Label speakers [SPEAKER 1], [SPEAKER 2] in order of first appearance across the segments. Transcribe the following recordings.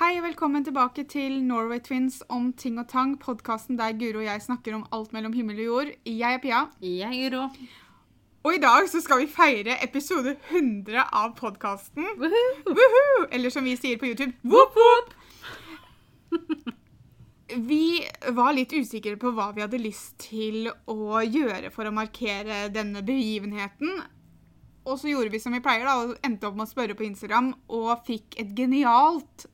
[SPEAKER 1] Hei og velkommen tilbake til Norway Twins om ting og tang, podkasten der Guro og jeg snakker om alt mellom himmel og jord. Jeg er Pia,
[SPEAKER 2] Jeg er Guro.
[SPEAKER 1] og i dag så skal vi feire episode 100 av podkasten. Eller som vi sier på YouTube, vopp vopp! Vi var litt usikre på hva vi hadde lyst til å gjøre for å markere denne begivenheten. Og så gjorde vi som vi pleier, da, og endte opp med å spørre på Instagram, og fikk et genialt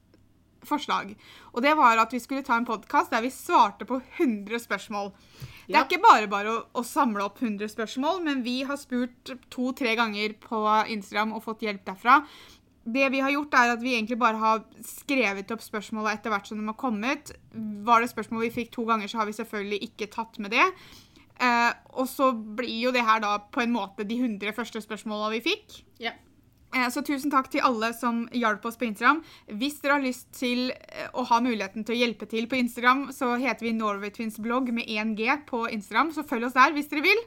[SPEAKER 1] forslag. Og det var at vi skulle ta en podkast der vi svarte på 100 spørsmål. Det er
[SPEAKER 2] Ja.
[SPEAKER 1] ikke bare bare å, å samle opp 100 spørsmål, men vi har spurt to-tre ganger på Instagram og fått hjelp derfra. Det vi har gjort, er at vi egentlig bare har skrevet opp spørsmåla etter hvert som de har kommet. Var det spørsmål vi fikk to ganger, så har vi selvfølgelig ikke tatt med det. Eh, og så blir jo det her da på en måte de 100 første spørsmåla vi fikk.
[SPEAKER 2] Ja.
[SPEAKER 1] Eh, Så tusen takk til alle som hjalp oss på Instagram. Hvis dere har lyst til eh, å ha muligheten til å hjelpe til på Instagram, så heter vi Norway Twins blogg med 1G på Instagram, så følg oss der hvis dere vil.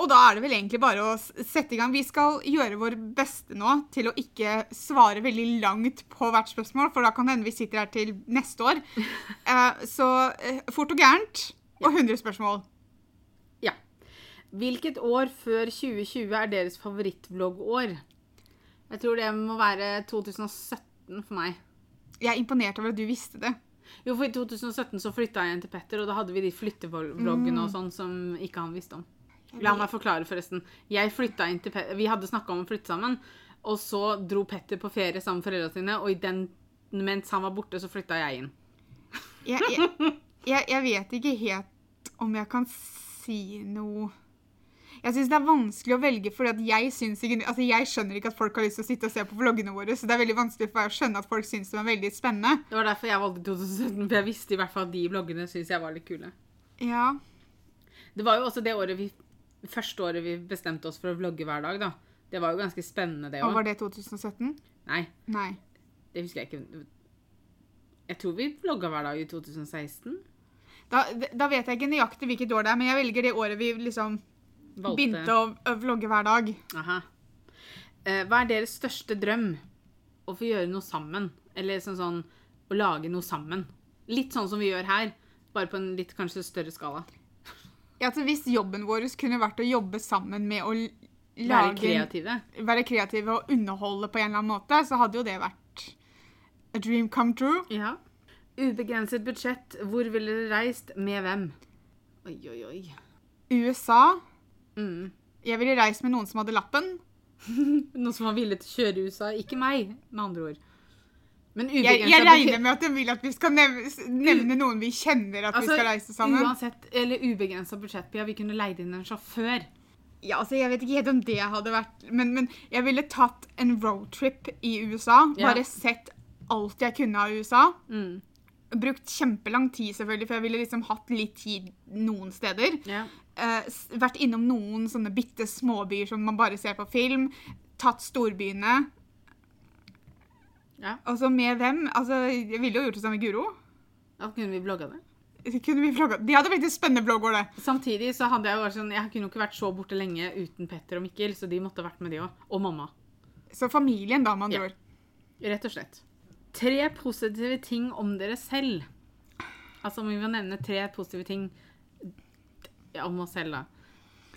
[SPEAKER 1] Og da er det vel egentlig bare å sette i gang. Vi skal gjøre vår beste nå til å ikke svare veldig langt på hvert spørsmål, for da kan det hende vi sitter her til neste år. Eh, Så fort og gærent og 100 spørsmål.
[SPEAKER 2] ja. Hvilket år før 2020 er deres favorittvloggår? Jeg tror det må være 2017 for meg.
[SPEAKER 1] Jeg er imponert over at du visste det.
[SPEAKER 2] Jo, for i 2017 så flytta jeg inn til Petter, og da hadde vi de flyttevloggene
[SPEAKER 1] Mm.
[SPEAKER 2] og sånn som ikke han visste om. La meg forklare, forresten. Jeg flytta inn til Petter Vi hadde snakka om å flytte sammen, og så dro Petter på ferie sammen med foreldrene sine, og i den, mens han var borte, så flytta jeg inn.
[SPEAKER 1] jeg, jeg, jeg, jeg vet ikke helt om jeg kan si noe Jeg syns det er vanskelig å velge, for jeg, altså jeg skjønner ikke at folk har lyst til å sitte og se på vloggene våre. Så det er veldig vanskelig for meg å skjønne at folk syns de er veldig spennende.
[SPEAKER 2] Det var derfor jeg valgte 2017, for jeg visste i hvert fall at de vloggene syns jeg var litt kule.
[SPEAKER 1] Ja.
[SPEAKER 2] Det var jo også det året vi Første året vi bestemte oss for å vlogge hver dag, da. Det var jo ganske spennende, det òg.
[SPEAKER 1] var det 2017?
[SPEAKER 2] Nei,
[SPEAKER 1] Nei.
[SPEAKER 2] det husker jeg ikke. Jeg tror vi vlogga hver dag i 2016.
[SPEAKER 1] Da, da vet jeg ikke nøyaktig hvilket år det er, men jeg velger det året vi liksom
[SPEAKER 2] Valgte
[SPEAKER 1] begynte å, vlogge hver dag.
[SPEAKER 2] Aha. Eh, hva er deres største drøm? Å få gjøre noe sammen. Eller sånn sånn å lage noe sammen. Litt sånn som vi gjør her, bare på en litt kanskje større skala.
[SPEAKER 1] Ja, altså Hvis jobben vår kunne vært å jobbe sammen med å lage
[SPEAKER 2] Være kreative.
[SPEAKER 1] være kreative og underholde på en eller annen måte, så hadde jo det vært a dream come true.
[SPEAKER 2] Ja. Ubegrenset budsjett. Hvor ville dere reist? Med hvem? Oi, oi, oi.
[SPEAKER 1] USA.
[SPEAKER 2] Mm.
[SPEAKER 1] Jeg ville reist med noen som hadde lappen.
[SPEAKER 2] Noen som var villig til å kjøre i USA. Ikke meg, med andre ord. Men
[SPEAKER 1] Jeg, jeg regner med at de vil at vi skal nevne, nevne noen vi kjenner at
[SPEAKER 2] Altså,
[SPEAKER 1] vi skal reise sammen.
[SPEAKER 2] Uansett, eller ubegrensa budsjett. Vi kunne leid inn en sjåfør.
[SPEAKER 1] Ja, altså Jeg vet ikke helt om det hadde vært Men, men jeg ville tatt en roadtrip i USA.
[SPEAKER 2] Ja.
[SPEAKER 1] Bare sett alt jeg kunne av USA.
[SPEAKER 2] Mm.
[SPEAKER 1] Brukt kjempelang tid, selvfølgelig, for jeg ville liksom hatt litt tid noen steder.
[SPEAKER 2] Ja.
[SPEAKER 1] Eh, vært innom noen sånne bitte småbyer som man bare ser på film. Tatt storbyene.
[SPEAKER 2] ja.
[SPEAKER 1] Altså med hvem? Altså, Jeg ville jo gjort det samme med Guro.
[SPEAKER 2] Da kunne vi blogga det.
[SPEAKER 1] Kunne vi vlogga? De hadde blitt en spennende blogger, det.
[SPEAKER 2] Samtidig så hadde jeg jo vært sånn Jeg kunne jo ikke vært så borte lenge uten Petter og Mikkel, så de måtte ha vært med, de òg. Og mamma.
[SPEAKER 1] Så familien, da, med andre
[SPEAKER 2] Ja.
[SPEAKER 1] ord.
[SPEAKER 2] Rett og slett. Tre positive ting om dere selv. Altså om vi må nevne tre positive ting ja, om oss selv, da.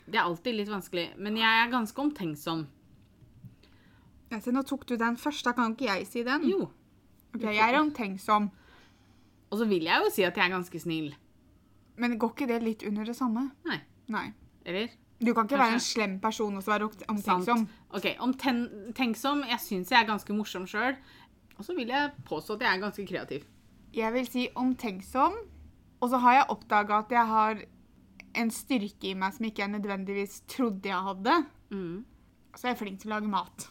[SPEAKER 2] Det er alltid litt vanskelig, men jeg er ganske omtenksom.
[SPEAKER 1] Ja, så nå tok du den først, da kan ikke jeg si den.
[SPEAKER 2] Jo.
[SPEAKER 1] Ok, Jeg er omtenksom.
[SPEAKER 2] Og så vil jeg jo si at jeg er ganske snill.
[SPEAKER 1] Men går ikke det litt under det samme?
[SPEAKER 2] Nei.
[SPEAKER 1] Nei.
[SPEAKER 2] Eller?
[SPEAKER 1] Du kan ikke være en slem person og så være omtenksom.
[SPEAKER 2] Sant. OK, omtenksom. Jeg syns jeg er ganske morsom sjøl. Og så vil jeg påstå at jeg er ganske kreativ.
[SPEAKER 1] Jeg vil si omtenksom. Og så har jeg oppdaga at jeg har en styrke i meg som ikke jeg nødvendigvis trodde jeg hadde.
[SPEAKER 2] Mm.
[SPEAKER 1] Så jeg er flink til å lage mat.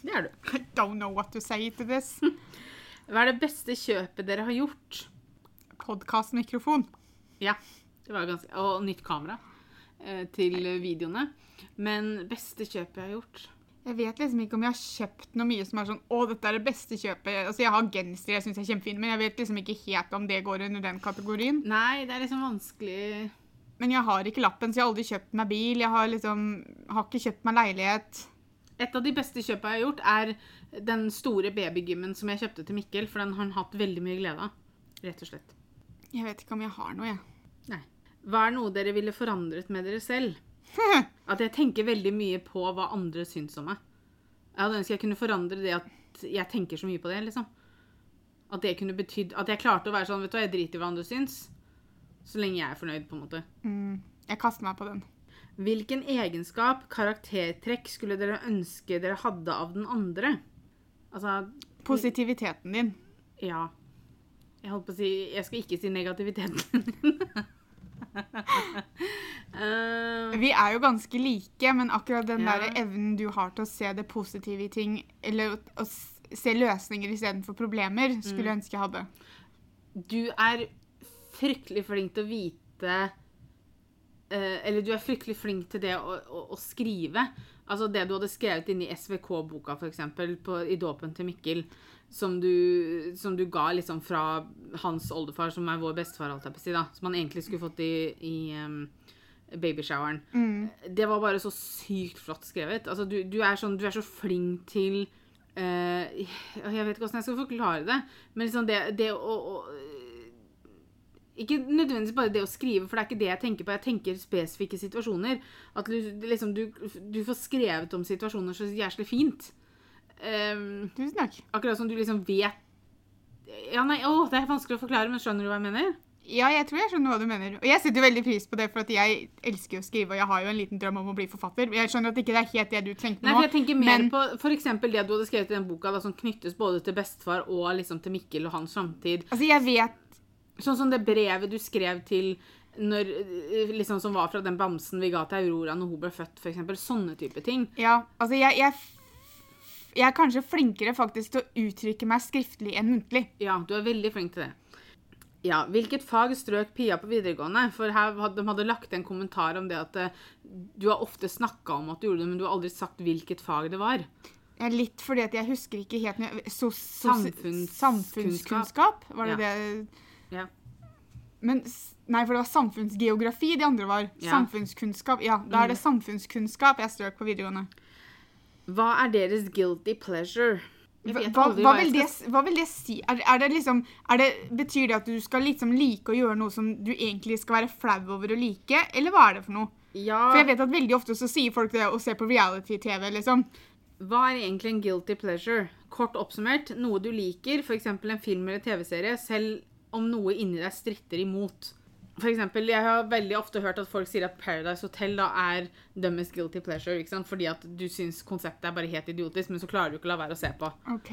[SPEAKER 2] Det er du.
[SPEAKER 1] I don't know what to say to this.
[SPEAKER 2] Hva er det beste kjøpet dere har gjort?
[SPEAKER 1] Podkastmikrofon.
[SPEAKER 2] Ja, det var ganske Og nytt kamera eh, til videoene. Men beste kjøpet jeg har gjort
[SPEAKER 1] Jeg vet liksom ikke om jeg har kjøpt noe mye som er sånn Å, dette er det beste kjøpet. Altså, Jeg har genser jeg syns er kjempefine, men jeg vet liksom ikke helt om det går under den kategorien.
[SPEAKER 2] Nei, det er liksom vanskelig
[SPEAKER 1] Men jeg har ikke lappen, så jeg har aldri kjøpt meg bil. Jeg har liksom har ikke kjøpt meg leilighet.
[SPEAKER 2] Et av de beste kjøpene jeg har gjort, er den store babygymmen som jeg kjøpte til Mikkel, for den har han hatt veldig mye glede av. Rett og slett.
[SPEAKER 1] Jeg vet ikke om jeg har noe, jeg.
[SPEAKER 2] Nei. Hva er noe dere ville forandret med dere selv? At jeg tenker veldig mye på hva andre syns om meg. Jeg hadde ønsket jeg kunne forandre det at jeg tenker så mye på det, liksom. At det kunne betydd At jeg klarte å være sånn, vet du hva, jeg driter i hva andre syns. Så lenge jeg er fornøyd, på en måte.
[SPEAKER 1] Mm, jeg kaster meg på den.
[SPEAKER 2] Hvilken egenskap, karaktertrekk, skulle dere ønske dere hadde av den andre? Altså
[SPEAKER 1] Positiviteten din.
[SPEAKER 2] Ja. Jeg holdt på å si Jeg skal ikke si negativiteten din. uh,
[SPEAKER 1] Vi er jo ganske like, men akkurat den
[SPEAKER 2] Ja.
[SPEAKER 1] der evnen du har til å se det positive i ting, eller å, se løsninger istedenfor problemer, skulle jeg ønske jeg hadde.
[SPEAKER 2] du er fryktelig flink til å vite eh, Eller du er fryktelig flink til det å, å, å skrive. Altså det du hadde skrevet inn i SVK-boka, f.eks., i dåpen til Mikkel. Som du, som du ga liksom fra hans oldefar, som er vår bestefar, alt jeg på si, da. Som han egentlig skulle fått i, i um, babyshoweren. Det var bare så sykt flott skrevet. Altså, du, du, er sånn, du er så flink til uh, Jeg vet ikke hvordan jeg skal forklare det, men liksom det, det å, å ikke nødvendigvis bare det å skrive, for det er ikke det jeg tenker på. Jeg tenker spesifikke situasjoner. At du, liksom, du, du får skrevet om situasjoner så jævlig fint. Um,
[SPEAKER 1] Tusen takk.
[SPEAKER 2] akkurat som du liksom vet Ja, nei, å, Det er vanskelig å forklare, men skjønner du hva jeg mener?
[SPEAKER 1] Ja, jeg tror jeg skjønner hva du mener. Og jeg setter veldig pris på det, for jeg elsker å skrive, og jeg har jo en liten drøm om å bli forfatter. Jeg skjønner at ikke det er helt det du tenkte
[SPEAKER 2] Nei,
[SPEAKER 1] nå.
[SPEAKER 2] for jeg tenker mer
[SPEAKER 1] men-
[SPEAKER 2] på eksempel det du hadde skrevet i den boka, da, som knyttes både til bestefar og liksom til Mikkel og hans samtid.
[SPEAKER 1] Altså, jeg vet
[SPEAKER 2] Sånn som det brevet du skrev til når, eh, liksom, som var fra den bamsen vi ga til Aurora når hun ble født, eksempel. Sånne type ting.
[SPEAKER 1] Ja, altså, jeg, jeg, jeg er kanskje flinkere faktisk til å uttrykke meg skriftlig enn muntlig.
[SPEAKER 2] Ja, du er veldig flink til det. Ja, Hvilket fag strøk Pia på videregående? For her hadde, De hadde lagt en kommentar om det at eh, du har ofte snakka om at du gjorde det, men du har aldri sagt hvilket fag det var.
[SPEAKER 1] Litt fordi at jeg husker ikke helt sos, Samfunnskunnskap, var det
[SPEAKER 2] Ja.
[SPEAKER 1] det
[SPEAKER 2] Ja.
[SPEAKER 1] Men Nei, for det var samfunnsgeografi de andre var.
[SPEAKER 2] Ja.
[SPEAKER 1] Samfunnskunnskap. Ja, da er det samfunnskunnskap jeg strøk på videregående.
[SPEAKER 2] Hva er deres guilty pleasure?
[SPEAKER 1] Hva, hva, hva, vil det, hva vil det si? Er, er det liksom, er det, betyr det at du skal liksom like å gjøre noe som du egentlig skal være flau over å like, eller hva er det for noe?
[SPEAKER 2] Ja,
[SPEAKER 1] For jeg vet at veldig ofte så sier folk det å se på reality-TV, liksom.
[SPEAKER 2] Hva er egentlig en guilty pleasure? Kort oppsummert, noe du liker, f.eks. en film eller TV-serie, selv om noe inni deg stritter imot. For eksempel, Jeg har veldig ofte hørt at folk sier at Paradise Hotel da er «dømme's guilty pleasure. ikke sant? Fordi at du syns konseptet er bare helt idiotisk, men så klarer du ikke å la være å se på.
[SPEAKER 1] OK.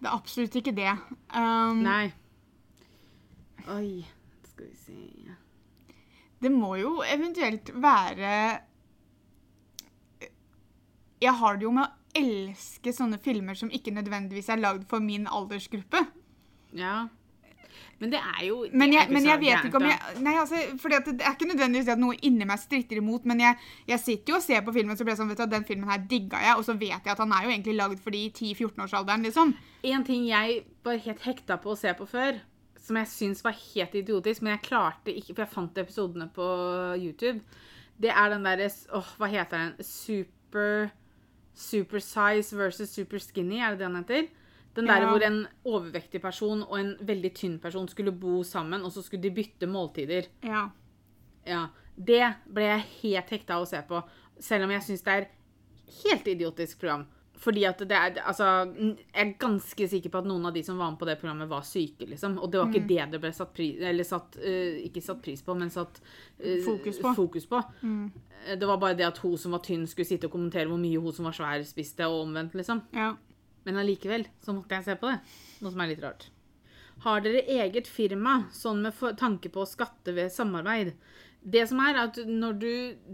[SPEAKER 1] Det er absolutt ikke det. Um,
[SPEAKER 2] Nei. Oi, skal vi se
[SPEAKER 1] Det må jo eventuelt være Jeg har det jo med å elske sånne filmer som ikke nødvendigvis er lagd for min aldersgruppe.
[SPEAKER 2] Ja. Men det er jo det
[SPEAKER 1] Men
[SPEAKER 2] er
[SPEAKER 1] jeg,
[SPEAKER 2] ikke
[SPEAKER 1] men jeg vet ikke om jeg Nei, altså, fordi det er ikke nødvendigvis at noe inni meg stritter imot, men jeg, jeg sitter jo og ser på filmen så blir jeg sånn, vet du, den filmen her digga jeg, og så vet jeg at han er jo egentlig lagd for de i 10-14-årsalderen, liksom.
[SPEAKER 2] En ting jeg var helt hekta på å se på før, som jeg syns var helt idiotisk, men jeg klarte ikke, for jeg fant episodene på YouTube, det er den derre Åh, hva heter den? Super Super size versus super skinny, er det det han heter? Den der
[SPEAKER 1] Ja.
[SPEAKER 2] hvor en overvektig person og en veldig tynn person skulle bo sammen, og så skulle de bytte måltider.
[SPEAKER 1] Ja.
[SPEAKER 2] Ja, Det ble jeg helt hekta av å se på, selv om jeg syns det er helt idiotisk program. Fordi at det er Altså, jeg er ganske sikker på at noen av de som var med på det programmet, var syke, liksom. Og det var ikke det det ble satt pris Eller satt uh, Ikke satt pris på, men satt uh,
[SPEAKER 1] Fokus på.
[SPEAKER 2] fokus på. Mm. Det var bare det at hun som var tynn, skulle sitte og kommentere hvor mye hun som var svær, spiste, og omvendt, liksom.
[SPEAKER 1] ja.
[SPEAKER 2] Men allikevel så måtte jeg se på det. Noe som er litt rart. Har dere eget firma, sånn med tanke på å skatte ved samarbeid? Det som er at Når du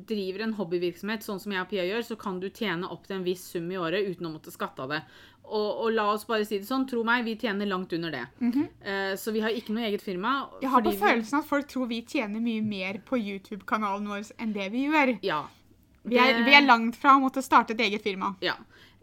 [SPEAKER 2] driver en hobbyvirksomhet, sånn som jeg og Pia gjør, så kan du tjene opp til en viss sum i året uten å måtte skatte av det. Og, og la oss bare si det sånn, tro meg, vi tjener langt under det. Eh, så vi har ikke noe eget firma.
[SPEAKER 1] Jeg har på følelsen at folk tror vi tjener mye mer på YouTube-kanalen vår enn det vi gjør.
[SPEAKER 2] Ja.
[SPEAKER 1] Vi er, vi er langt fra å måtte starte et eget firma.
[SPEAKER 2] Ja.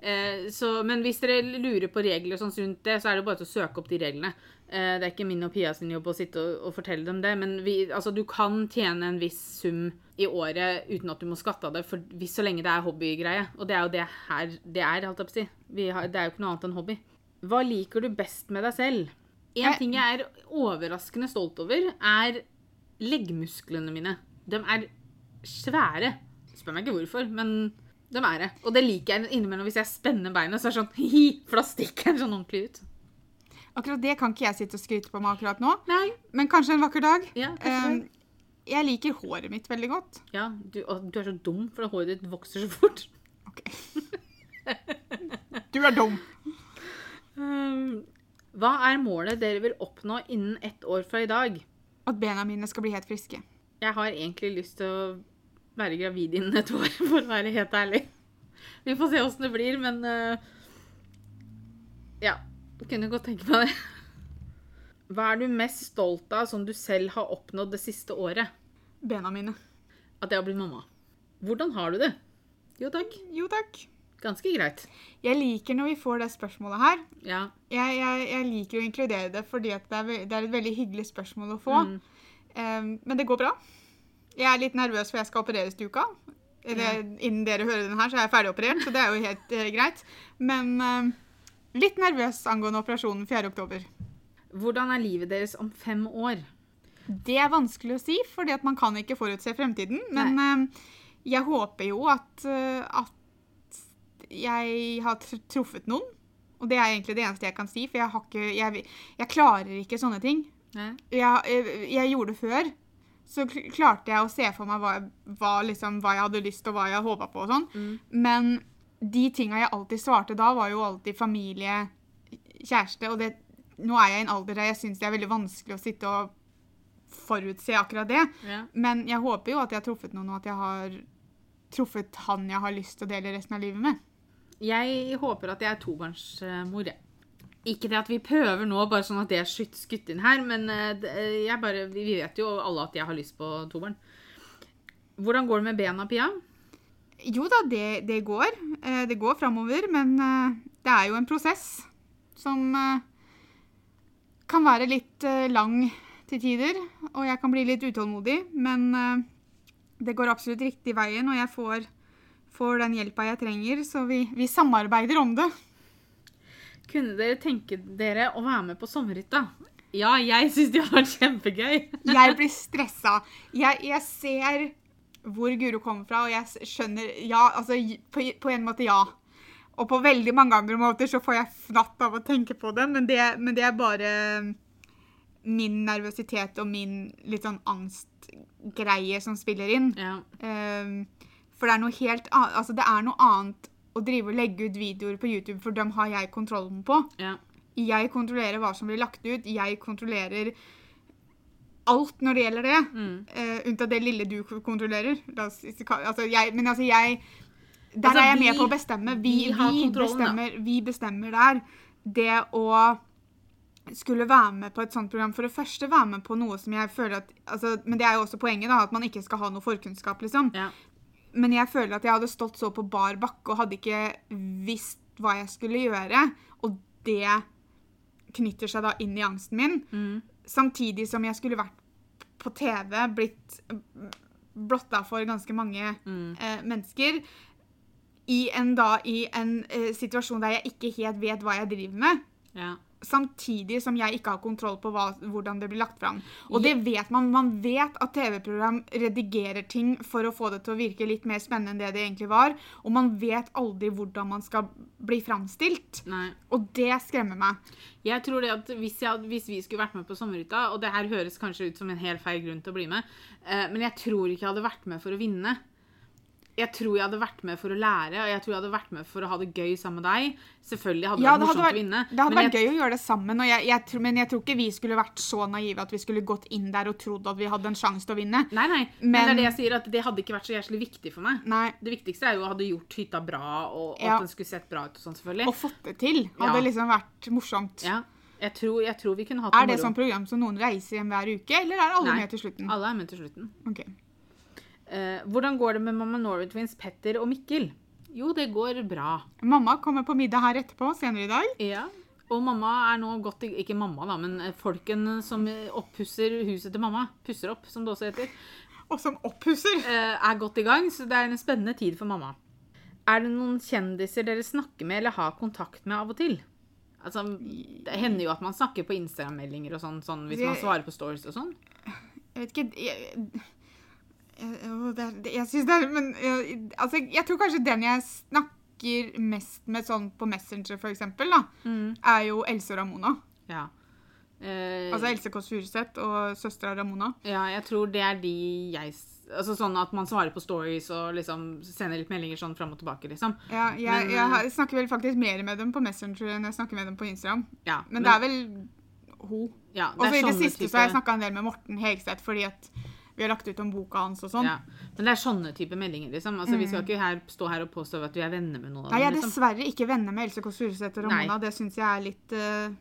[SPEAKER 2] Eh, så, men hvis dere lurer på regler sånn rundt det, så er det bare til å søke opp de reglene. Eh, det er ikke min og Pia sin jobb å sitte og, og fortelle dem det, men vi, altså, du kan tjene en viss sum i året uten at du må skatte av det, for hvis så lenge det er hobbygreie. Og det er jo det her det er, holdt jeg på å si. Vi har, det er jo ikke noe annet enn hobby. Hva liker du best med deg selv? En ting jeg er overraskende stolt over, er leggmusklene mine. De er svære. Spør meg ikke hvorfor, men de er det. Og det liker jeg innimellom hvis jeg spenner beina, så er det sånn hi, for da stikker den sånn ordentlig ut.
[SPEAKER 1] Akkurat det kan ikke jeg sitte og skryte på meg akkurat nå,
[SPEAKER 2] Nei.
[SPEAKER 1] men kanskje en vakker dag.
[SPEAKER 2] Ja, kanskje
[SPEAKER 1] Um, jeg liker håret mitt veldig godt.
[SPEAKER 2] Ja, du, du er så dum, for håret ditt vokser så fort.
[SPEAKER 1] Ok. Du er dum.
[SPEAKER 2] Um, hva er målet dere vil oppnå innen ett år fra i dag?
[SPEAKER 1] At bena mine skal bli helt friske.
[SPEAKER 2] Jeg har egentlig lyst til å være gravid innen et år, for å være helt ærlig. Vi får se åssen det blir, men uh, Ja. Kunne godt tenke meg det. Hva er du mest stolt av som du selv har oppnådd det siste året?
[SPEAKER 1] Bena mine.
[SPEAKER 2] At jeg har blitt mamma. Hvordan har du det? Jo takk.
[SPEAKER 1] Jo takk.
[SPEAKER 2] Ganske greit.
[SPEAKER 1] Jeg liker når vi får det spørsmålet her.
[SPEAKER 2] Ja.
[SPEAKER 1] Jeg, jeg, jeg liker å inkludere det fordi det, er, det er et veldig hyggelig spørsmål å få.
[SPEAKER 2] Mm.
[SPEAKER 1] Um, men det går bra. Jeg er litt nervøs for jeg skal opereres til uka. Eller, Innen dere hører den her, så er jeg ferdig operert, så det er jo helt eh, greit. Men um, litt nervøs angående operasjonen 4. oktober.
[SPEAKER 2] Hvordan er livet deres om fem år?
[SPEAKER 1] Det er vanskelig å si, fordi man kan ikke forutse fremtiden. Men um, jeg håper jo at, uh, at jeg har truffet noen. Og det er egentlig det eneste jeg kan si, for jeg, har ikke, jeg, jeg klarer ikke sånne ting. Jeg, jeg, jeg gjorde det før, så klarte jeg å se for meg hva, hva, liksom, hva jeg hadde lyst og hva jeg håpa på og sånn.
[SPEAKER 2] Mm.
[SPEAKER 1] Men de tinga jeg alltid svarte da, var jo alltid familie, kjæreste. Og det, nå er jeg i en alder der jeg syns det er veldig vanskelig å sitte og forutse akkurat det.
[SPEAKER 2] Ja.
[SPEAKER 1] Men jeg håper jo at jeg har truffet noen, og at jeg har truffet han jeg har lyst til å dele resten av livet med.
[SPEAKER 2] Jeg håper at jeg er tobarnsmor. jeg. Ikke det at vi prøver nå, bare sånn at det er skutt inn her, men eh, eh, bare, vi vet jo alle at jeg har lyst på toeren. Hvordan går det med bena, Pia?
[SPEAKER 1] Jo da, det, det går. Eh, Det går framover, men det er jo en prosess som kan være litt lang til tider, og jeg kan bli litt utålmodig, men det går absolutt riktig veien, og jeg får, får den hjelpa jeg trenger, så vi, vi samarbeider om det.
[SPEAKER 2] Kunne dere tenke dere å være med på sommerhytta? Ja, jeg syns det hadde vært kjempegøy.
[SPEAKER 1] Jeg blir stressa. Jeg, jeg ser hvor Guro kommer fra, og jeg skjønner Ja, altså på, på en måte ja. Og på veldig mange andre måter så får jeg fnatt av å tenke på det, men det, men det er bare min nervøsitet og min litt sånn angstgreie som spiller inn.
[SPEAKER 2] Ja.
[SPEAKER 1] Um, for det er noe helt annet Altså, det er noe annet å drive og legge ut videoer på YouTube, for dem har jeg kontrollen på.
[SPEAKER 2] ja.
[SPEAKER 1] Jeg kontrollerer hva som blir lagt ut. Jeg kontrollerer alt når det gjelder det.
[SPEAKER 2] Mm.
[SPEAKER 1] Uh, unntatt det lille du kontrollerer. Oss, altså, jeg, men altså, jeg Der
[SPEAKER 2] Altså,
[SPEAKER 1] er jeg
[SPEAKER 2] vi-
[SPEAKER 1] med på å bestemme. Vi,
[SPEAKER 2] vi
[SPEAKER 1] vi, bestemmer, vi bestemmer der. Det å skulle være med på et sånt program For det første være med på noe som jeg føler at altså, Men det er jo også poenget, da, at man ikke skal ha noe forkunnskap, liksom.
[SPEAKER 2] ja.
[SPEAKER 1] Men jeg føler at jeg hadde stått så på bar bakke og hadde ikke visst hva jeg skulle gjøre. Og det knytter seg da inn i angsten min.
[SPEAKER 2] Mm.
[SPEAKER 1] Samtidig som jeg skulle vært på TV, blitt blotta for ganske mange
[SPEAKER 2] Mm.
[SPEAKER 1] eh, mennesker. I en, da, i en eh, situasjon der jeg ikke helt vet hva jeg driver med.
[SPEAKER 2] ja.
[SPEAKER 1] Samtidig som jeg ikke har kontroll på hva, hvordan det blir lagt fram. Og det vet man. Man vet at TV-program redigerer ting for å få det til å virke litt mer spennende enn det det egentlig var. Og man vet aldri hvordan man skal bli framstilt.
[SPEAKER 2] Nei.
[SPEAKER 1] Og det skremmer meg.
[SPEAKER 2] Jeg tror det at hvis, jeg, hvis vi skulle vært med på sommerhytta, og det her høres kanskje ut som en helt feil grunn til å bli med, eh, men jeg tror ikke jeg hadde vært med for å vinne. Jeg tror jeg hadde vært med for å lære, og jeg tror jeg hadde vært med for å ha det gøy sammen med deg. Selvfølgelig hadde det
[SPEAKER 1] Ja,
[SPEAKER 2] vært
[SPEAKER 1] det hadde
[SPEAKER 2] morsomt
[SPEAKER 1] vært,
[SPEAKER 2] å vinne.
[SPEAKER 1] det hadde vært
[SPEAKER 2] jeg,
[SPEAKER 1] gøy å gjøre det sammen, og jeg, jeg, tror- men jeg tror ikke vi skulle vært så naive at vi skulle gått inn der og trodd at vi hadde en sjanse til å vinne.
[SPEAKER 2] Nei, nei, men, det er det jeg sier, at det hadde ikke vært så jævlig viktig for meg.
[SPEAKER 1] Nei.
[SPEAKER 2] Det viktigste er jo å hadde gjort hytta bra, og, og
[SPEAKER 1] Ja.
[SPEAKER 2] at den skulle sett bra ut og sånn, selvfølgelig.
[SPEAKER 1] Og fått det til hadde
[SPEAKER 2] Ja.
[SPEAKER 1] liksom vært morsomt.
[SPEAKER 2] Ja, jeg tror, jeg tror vi kunne hatt
[SPEAKER 1] Er det
[SPEAKER 2] moro.
[SPEAKER 1] sånn program som noen reiser hjem hver uke, eller er alle
[SPEAKER 2] Nei.
[SPEAKER 1] med til slutten?
[SPEAKER 2] Alle er med til slutten.
[SPEAKER 1] Ok.
[SPEAKER 2] Eh, hvordan går det med Mamma Norway Twins Petter og Mikkel? Jo, det går bra.
[SPEAKER 1] Mamma kommer på middag her etterpå senere i dag.
[SPEAKER 2] Ja. Og mamma er nå godt i Ikke mamma, da, men eh, folken som oppusser huset til mamma, pusser opp, som det også heter,
[SPEAKER 1] Og som opphusser.
[SPEAKER 2] eh, er godt i gang, så det er en spennende tid for mamma. Er det noen kjendiser dere snakker med eller har kontakt med av og til? Altså, Det hender jo at man snakker på Instagram-meldinger og sånn, sånn hvis man svarer på stories og sånn.
[SPEAKER 1] Jeg vet ikke Jeg, jeg, er- det- jeg syns det er Men jeg, altså, jeg tror kanskje den jeg snakker mest med sånn på Messenger, for eksempel, da, er jo Else og Ramona.
[SPEAKER 2] Ja. Eh,
[SPEAKER 1] Altså Else Kåss Furuseth og søstera Ramona.
[SPEAKER 2] ja, jeg tror det er de jeg Altså sånn at man svarer på stories og liksom sender litt meldinger sånn fram og tilbake, liksom.
[SPEAKER 1] Ja, jeg,
[SPEAKER 2] Men,
[SPEAKER 1] jeg, snakker vel faktisk mer med dem på Messenger enn jeg snakker med dem på Instagram.
[SPEAKER 2] Ja,
[SPEAKER 1] Men, det er vel hun.
[SPEAKER 2] ja,
[SPEAKER 1] Og så i det siste
[SPEAKER 2] type-
[SPEAKER 1] så har jeg snakka en del med Morten Hegseth fordi at vi har lagt ut om boka hans og sånn.
[SPEAKER 2] ja. Men det er sånne type meldinger, liksom. Altså, Vi skal ikke her, stå her og påstå at vi er venner med noen
[SPEAKER 1] Nei, jeg er
[SPEAKER 2] liksom.
[SPEAKER 1] dessverre ikke venner med Else Kåss Furuseth og Ramona. Det syns jeg er litt, uh,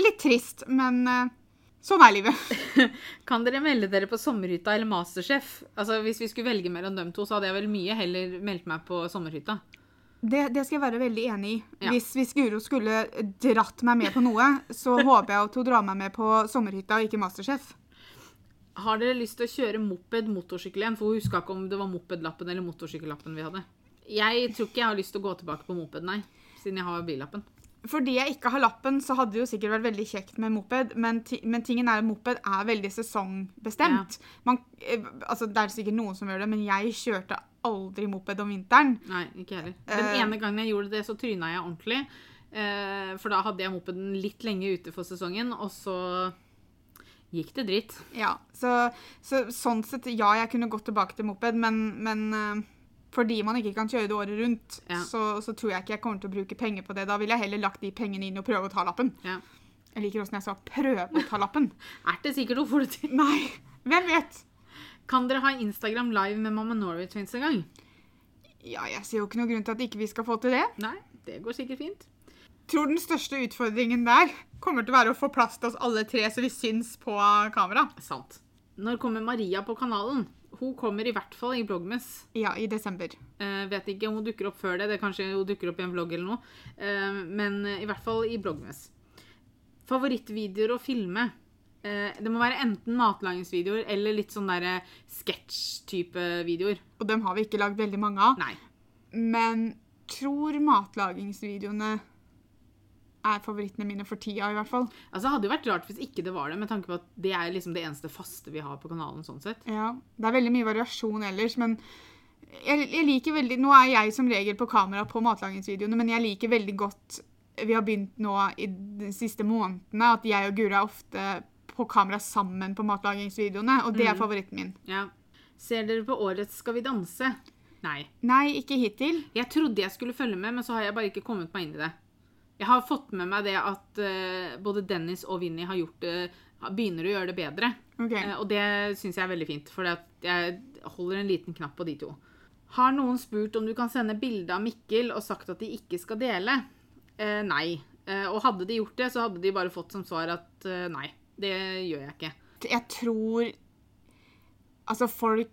[SPEAKER 1] litt trist, men uh, sånn er livet.
[SPEAKER 2] Kan dere melde dere på Sommerhytta eller Masterchef? Altså, Hvis vi skulle velge mellom dem to, så hadde jeg vel mye heller meldt meg på Sommerhytta.
[SPEAKER 1] Det, det skal jeg være veldig enig i.
[SPEAKER 2] Ja.
[SPEAKER 1] Hvis, hvis Guro skulle dratt meg med på noe, så håper jeg at hun drar meg med på sommerhytta og ikke Masterchef.
[SPEAKER 2] Har dere lyst til å kjøre moped motorsykkel igjen? For hun huska ikke om det var mopedlappen eller motorsykkellappen vi hadde. Jeg tror ikke jeg har lyst til å gå tilbake på moped, nei. Siden jeg har billappen.
[SPEAKER 1] Fordi jeg ikke har lappen, så hadde det jo sikkert vært veldig kjekt med moped, men, men tingen er at moped er veldig sesongbestemt. Man, eh, altså, det er sikkert noen som gjør det, men jeg kjørte aldri moped om vinteren.
[SPEAKER 2] Nei, ikke heller. Den
[SPEAKER 1] uh,
[SPEAKER 2] ene gangen jeg gjorde det, så tryna jeg ordentlig. Uh, for da hadde jeg mopeden litt lenge ute for sesongen, og så gikk det dritt.
[SPEAKER 1] Ja, så, så sånn sett, ja, jeg kunne gått tilbake til moped, men, men eh, fordi man ikke kan kjøre det året rundt,
[SPEAKER 2] Ja.
[SPEAKER 1] så, så tror jeg ikke jeg kommer til å bruke penger på det. Da ville jeg heller lagt de pengene inn og prøve å ta lappen.
[SPEAKER 2] Ja.
[SPEAKER 1] Jeg liker åssen jeg sa 'prøve å ta lappen'.
[SPEAKER 2] Er det sikkert hun får det til?
[SPEAKER 1] Nei, hvem vet?
[SPEAKER 2] Kan dere ha Instagram live med Mamma Norway Twins en gang?
[SPEAKER 1] Ja, jeg ser jo ikke noen grunn til at ikke vi skal få til det.
[SPEAKER 2] Nei, det går sikkert fint.
[SPEAKER 1] Tror den største utfordringen der kommer til å være å få plass til oss alle tre, så vi syns på kamera.
[SPEAKER 2] Sant. Når kommer Maria på kanalen? Hun kommer i hvert fall i Blogmes.
[SPEAKER 1] Ja, i desember.
[SPEAKER 2] Eh, vet ikke om hun dukker opp før det. det Kanskje hun dukker opp i en vlogg eller noe. Eh, men eh, i hvert fall i Blogmes. Favorittvideoer å filme. Eh, det må være enten matlagingsvideoer eller litt sånn derre sketsj-type videoer.
[SPEAKER 1] Og dem har vi ikke lagd veldig mange av.
[SPEAKER 2] Nei.
[SPEAKER 1] Men tror matlagingsvideoene er favorittene mine for tida, i hvert fall.
[SPEAKER 2] Altså, det hadde jo vært rart hvis ikke det var det, med tanke på at det er liksom det eneste faste vi har på kanalen. sånn sett.
[SPEAKER 1] Ja, Det er veldig mye variasjon ellers, men jeg, jeg liker veldig Nå er jeg som regel på kamera på matlagingsvideoene, men jeg liker veldig godt Vi har begynt nå i de siste månedene at jeg og Guri er ofte på kamera sammen på matlagingsvideoene, og det er favoritten min.
[SPEAKER 2] Ja. Ser dere på årets Skal vi danse? Nei.
[SPEAKER 1] Nei, ikke hittil.
[SPEAKER 2] Jeg trodde jeg skulle følge med, men så har jeg bare ikke kommet meg inn i det. Jeg har fått med meg det at uh, både Dennis og Vinni har gjort det, begynner å gjøre det bedre.
[SPEAKER 1] Okay.
[SPEAKER 2] Uh, og det syns jeg er veldig fint, for jeg holder en liten knapp på de to. Har noen spurt om du kan sende bilde av Mikkel og sagt at de ikke skal dele? Uh, nei. Uh, og hadde de gjort det, så hadde de bare fått som svar at nei, det gjør jeg ikke.
[SPEAKER 1] Jeg tror Altså, folk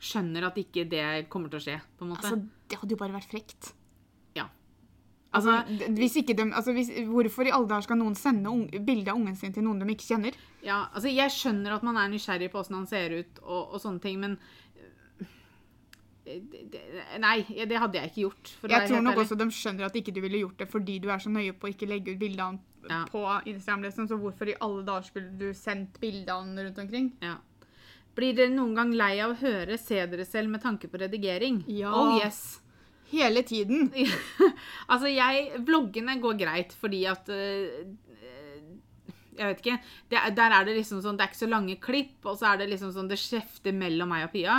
[SPEAKER 2] Skjønner at ikke det kommer til å skje, på en måte.
[SPEAKER 1] Altså, det hadde jo bare vært frekt. Altså,
[SPEAKER 2] Altså,
[SPEAKER 1] hvis ikke de, altså hvis, hvorfor i alle dager skal noen sende unge, bilde av ungen sin til noen de ikke kjenner?
[SPEAKER 2] Ja, altså jeg skjønner at man er nysgjerrig på åssen han ser ut og, og sånne ting, men det, det, Nei, det hadde jeg ikke gjort.
[SPEAKER 1] Jeg tror nok
[SPEAKER 2] ærlig.
[SPEAKER 1] også de skjønner at ikke du ville gjort det fordi du er så nøye på å ikke legge ut bilde av han
[SPEAKER 2] Ja.
[SPEAKER 1] på Instagram. Liksom. Så hvorfor i alle dager skulle du sendt bilde av han rundt omkring?
[SPEAKER 2] Ja. Blir dere noen gang lei av å høre 'se dere selv' med tanke på redigering?
[SPEAKER 1] Ja.
[SPEAKER 2] Oh yes.
[SPEAKER 1] Hele tiden.
[SPEAKER 2] altså, jeg Vloggene går greit fordi at øh, Jeg vet ikke. Det, er- der er det liksom sånn Det er ikke så lange klipp, og så er det liksom sånn Det skjefter mellom meg og Pia.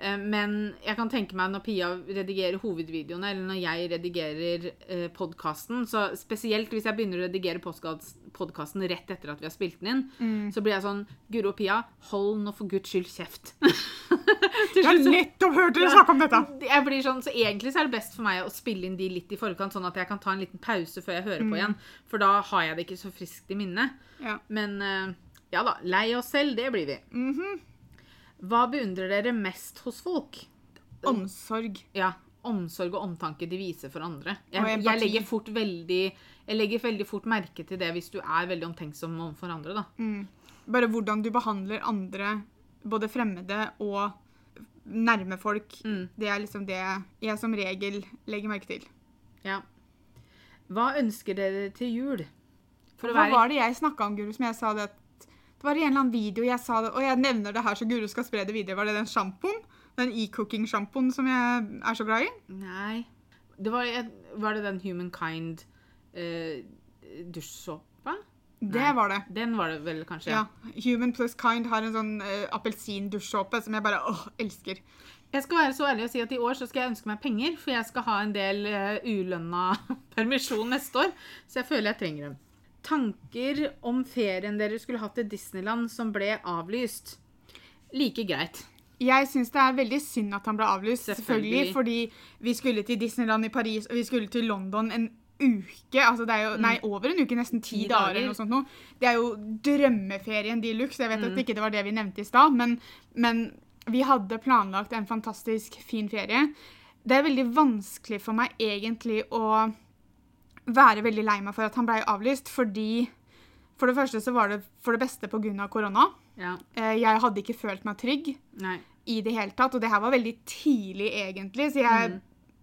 [SPEAKER 2] Eh, Men jeg kan tenke meg når Pia redigerer hovedvideoene, eller når jeg redigerer eh, podkasten Så spesielt hvis jeg begynner å redigere podkasten rett etter at vi har spilt den inn, så blir jeg sånn Guro og Pia, hold nå for guds skyld kjeft.
[SPEAKER 1] Jeg har nettopp hørt dere snakke om dette!
[SPEAKER 2] jeg blir sånn, så Egentlig så er det best for meg å spille inn de litt i forkant, sånn at jeg kan ta en liten pause før jeg hører på igjen. For da har jeg det ikke så friskt i minnet.
[SPEAKER 1] Ja.
[SPEAKER 2] Men eh, ja da, lei oss selv, det blir vi.
[SPEAKER 1] Mhm.
[SPEAKER 2] Hva beundrer dere mest hos folk?
[SPEAKER 1] Omsorg.
[SPEAKER 2] Ja, omsorg og omtanke de viser for andre. Jeg, jeg, legger fort veldig Jeg legger veldig fort merke til det hvis du er veldig omtenksom overfor andre, da.
[SPEAKER 1] Bare hvordan du behandler andre, både fremmede og nærme folk.
[SPEAKER 2] Mm.
[SPEAKER 1] Det er liksom det jeg som regel legger merke til.
[SPEAKER 2] Ja. Hva ønsker dere til jul? For
[SPEAKER 1] Hva
[SPEAKER 2] være
[SPEAKER 1] var det jeg snakka om, Guru, som jeg sa det at Det var i en eller annen video jeg sa det, og jeg nevner det her så Guro skal spre det videre. Var det den sjampoen? Den e-cooking-sjampoen som jeg er så glad i?
[SPEAKER 2] Nei. Det var, var det den Humankind uh, dusjsåpa?
[SPEAKER 1] Det
[SPEAKER 2] Nei.
[SPEAKER 1] var det.
[SPEAKER 2] Den var det vel kanskje?
[SPEAKER 1] Ja. Human plus kind har en sånn uh, appelsindusjsåpe som jeg bare åh, elsker.
[SPEAKER 2] Jeg skal være så ærlig å si at i år så skal jeg ønske meg penger, for jeg skal ha en del uh, ulønna permisjon neste år, så jeg føler jeg trenger dem. Tanker om ferien dere skulle hatt til Disneyland som ble avlyst? Like greit.
[SPEAKER 1] Jeg syns det er veldig synd at han ble avlyst, selvfølgelig.
[SPEAKER 2] Selvfølgelig.
[SPEAKER 1] Fordi vi skulle til Disneyland i Paris, og vi skulle til London en uke. Altså det er jo, Nei, over en uke. Nesten ti
[SPEAKER 2] Ti
[SPEAKER 1] dager. eller noe sånt. Noe. Det er jo drømmeferien de luxe. Jeg vet at ikke det var det vi nevnte i stad, men, men vi hadde planlagt en fantastisk fin ferie. Det er veldig vanskelig for meg egentlig å være veldig lei meg for at han ble avlyst, fordi for det første så var det for det beste pga. korona.
[SPEAKER 2] Ja.
[SPEAKER 1] Eh, Jeg hadde ikke følt meg trygg
[SPEAKER 2] Nei.
[SPEAKER 1] i det hele tatt. Og det her var veldig tidlig, egentlig, så jeg
[SPEAKER 2] Mm.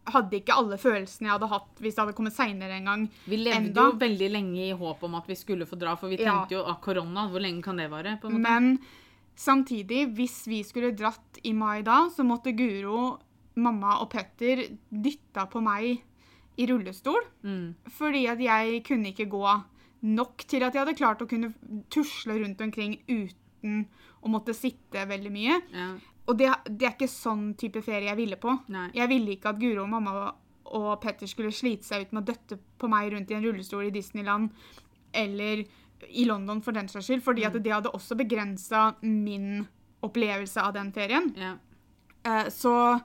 [SPEAKER 1] hadde ikke alle følelsene jeg hadde hatt hvis det hadde kommet seinere en gang.
[SPEAKER 2] Vi levde
[SPEAKER 1] Enda.
[SPEAKER 2] jo veldig lenge i håp om at vi skulle få dra, for vi
[SPEAKER 1] Ja.
[SPEAKER 2] tenkte jo at korona, hvor lenge kan det vare?
[SPEAKER 1] Men samtidig, hvis vi skulle dratt i mai da, så måtte Guro, mamma og Petter dytta på meg i rullestol.
[SPEAKER 2] Mm.
[SPEAKER 1] Fordi at jeg kunne ikke gå nok til at jeg hadde klart å kunne tusle rundt omkring uten å måtte sitte veldig mye.
[SPEAKER 2] Ja.
[SPEAKER 1] Og det, det er ikke sånn type ferie jeg ville på.
[SPEAKER 2] Nei.
[SPEAKER 1] Jeg ville ikke at Guro, mamma og Petter skulle slite seg ut med å døtte på meg rundt i en rullestol i Disneyland eller i London for den saks skyld, fordi
[SPEAKER 2] Mm.
[SPEAKER 1] at det hadde også begrensa min opplevelse av den ferien.
[SPEAKER 2] Ja.
[SPEAKER 1] Eh, så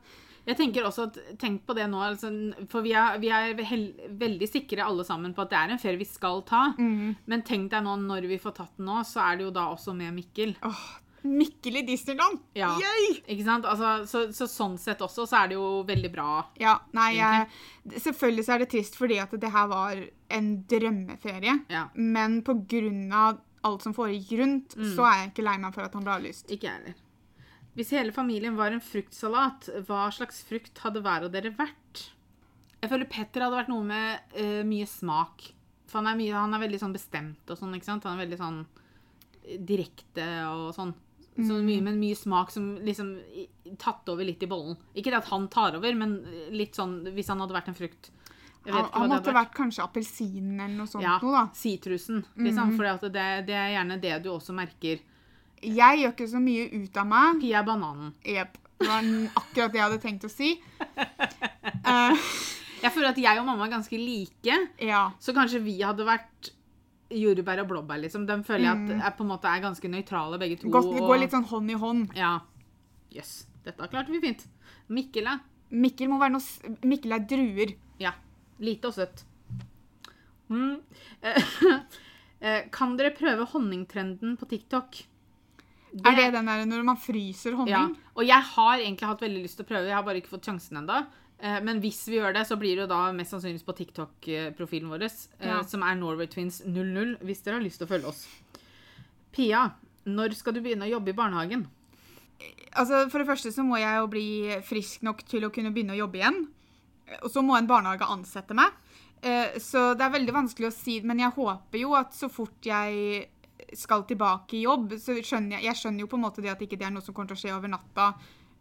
[SPEAKER 2] Jeg tenker også at, Tenk på det nå, altså, for vi er, vi er hel, veldig sikre alle sammen på at det er en ferie vi skal ta.
[SPEAKER 1] mm,
[SPEAKER 2] Men tenk deg nå, når vi får tatt den nå, så er det jo da også med Mikkel.
[SPEAKER 1] Oh, Mikkel i Disneyland!
[SPEAKER 2] Ja.
[SPEAKER 1] Yay!
[SPEAKER 2] Ikke sant? Altså, så, så sånn sett også, så er det jo veldig bra.
[SPEAKER 1] Ja, nei, jeg, selvfølgelig så er det trist fordi at det her var en drømmeferie.
[SPEAKER 2] Ja.
[SPEAKER 1] Men på grunn av alt som foregikk rundt,
[SPEAKER 2] Mm.
[SPEAKER 1] så er jeg ikke lei meg for at han ble avlyst.
[SPEAKER 2] Ikke jeg heller. Hvis hele familien var en fruktsalat, hva slags frukt hadde hver av dere vært? Jeg føler Petter hadde vært noe med uh, mye smak. For han er, mye, han er veldig sånn bestemt og sånn, ikke sant? Han er veldig sånn eh, direkte og sånn. Så mye, men mye smak som liksom tatt over litt i bollen. Ikke det at han tar over, men litt sånn hvis han hadde vært en frukt.
[SPEAKER 1] Han, måtte
[SPEAKER 2] hadde
[SPEAKER 1] vært kanskje appelsinen eller noe sånt
[SPEAKER 2] Ja, sitrusen, liksom. For det, det er gjerne det du også merker.
[SPEAKER 1] Jeg gjør ikke så mye ut av meg.
[SPEAKER 2] Pia bananen.
[SPEAKER 1] Jepp. Det var akkurat det jeg hadde tenkt å si. Uh,
[SPEAKER 2] Jeg føler at jeg og mamma er ganske like.
[SPEAKER 1] ja.
[SPEAKER 2] Så kanskje vi hadde vært jordbær og blåbær, liksom. De føler jeg at er, på en måte er ganske nøytrale, begge to.
[SPEAKER 1] Godt, det går litt sånn hånd i hånd.
[SPEAKER 2] Ja. Jøss. Dette klarte vi fint. Mikkel, da?
[SPEAKER 1] Mikkel må være noe Mikkel er druer.
[SPEAKER 2] Ja. Lite og søtt. Mm. Eh, kan dere prøve honningtrenden på TikTok?
[SPEAKER 1] Er det den der når man fryser honning?
[SPEAKER 2] Ja. Og jeg har egentlig hatt veldig lyst til å prøve, jeg har bare ikke fått sjansen ennå. Men hvis vi gjør det, så blir det jo da mest sannsynligvis på TikTok-profilen vår, eh,
[SPEAKER 1] Ja.
[SPEAKER 2] som er Norway Twins 00, hvis dere har lyst til å følge oss. Pia, når skal du begynne å jobbe i barnehagen?
[SPEAKER 1] Altså, For det første så må jeg jo bli frisk nok til å kunne begynne å jobbe igjen. Og så må en barnehage ansette meg. Eh, Så det er veldig vanskelig å si, men jeg håper jo at så fort jeg skal tilbake i jobb, så skjønner jeg Jeg skjønner jo på en måte det at ikke det er noe som kommer til å skje over natta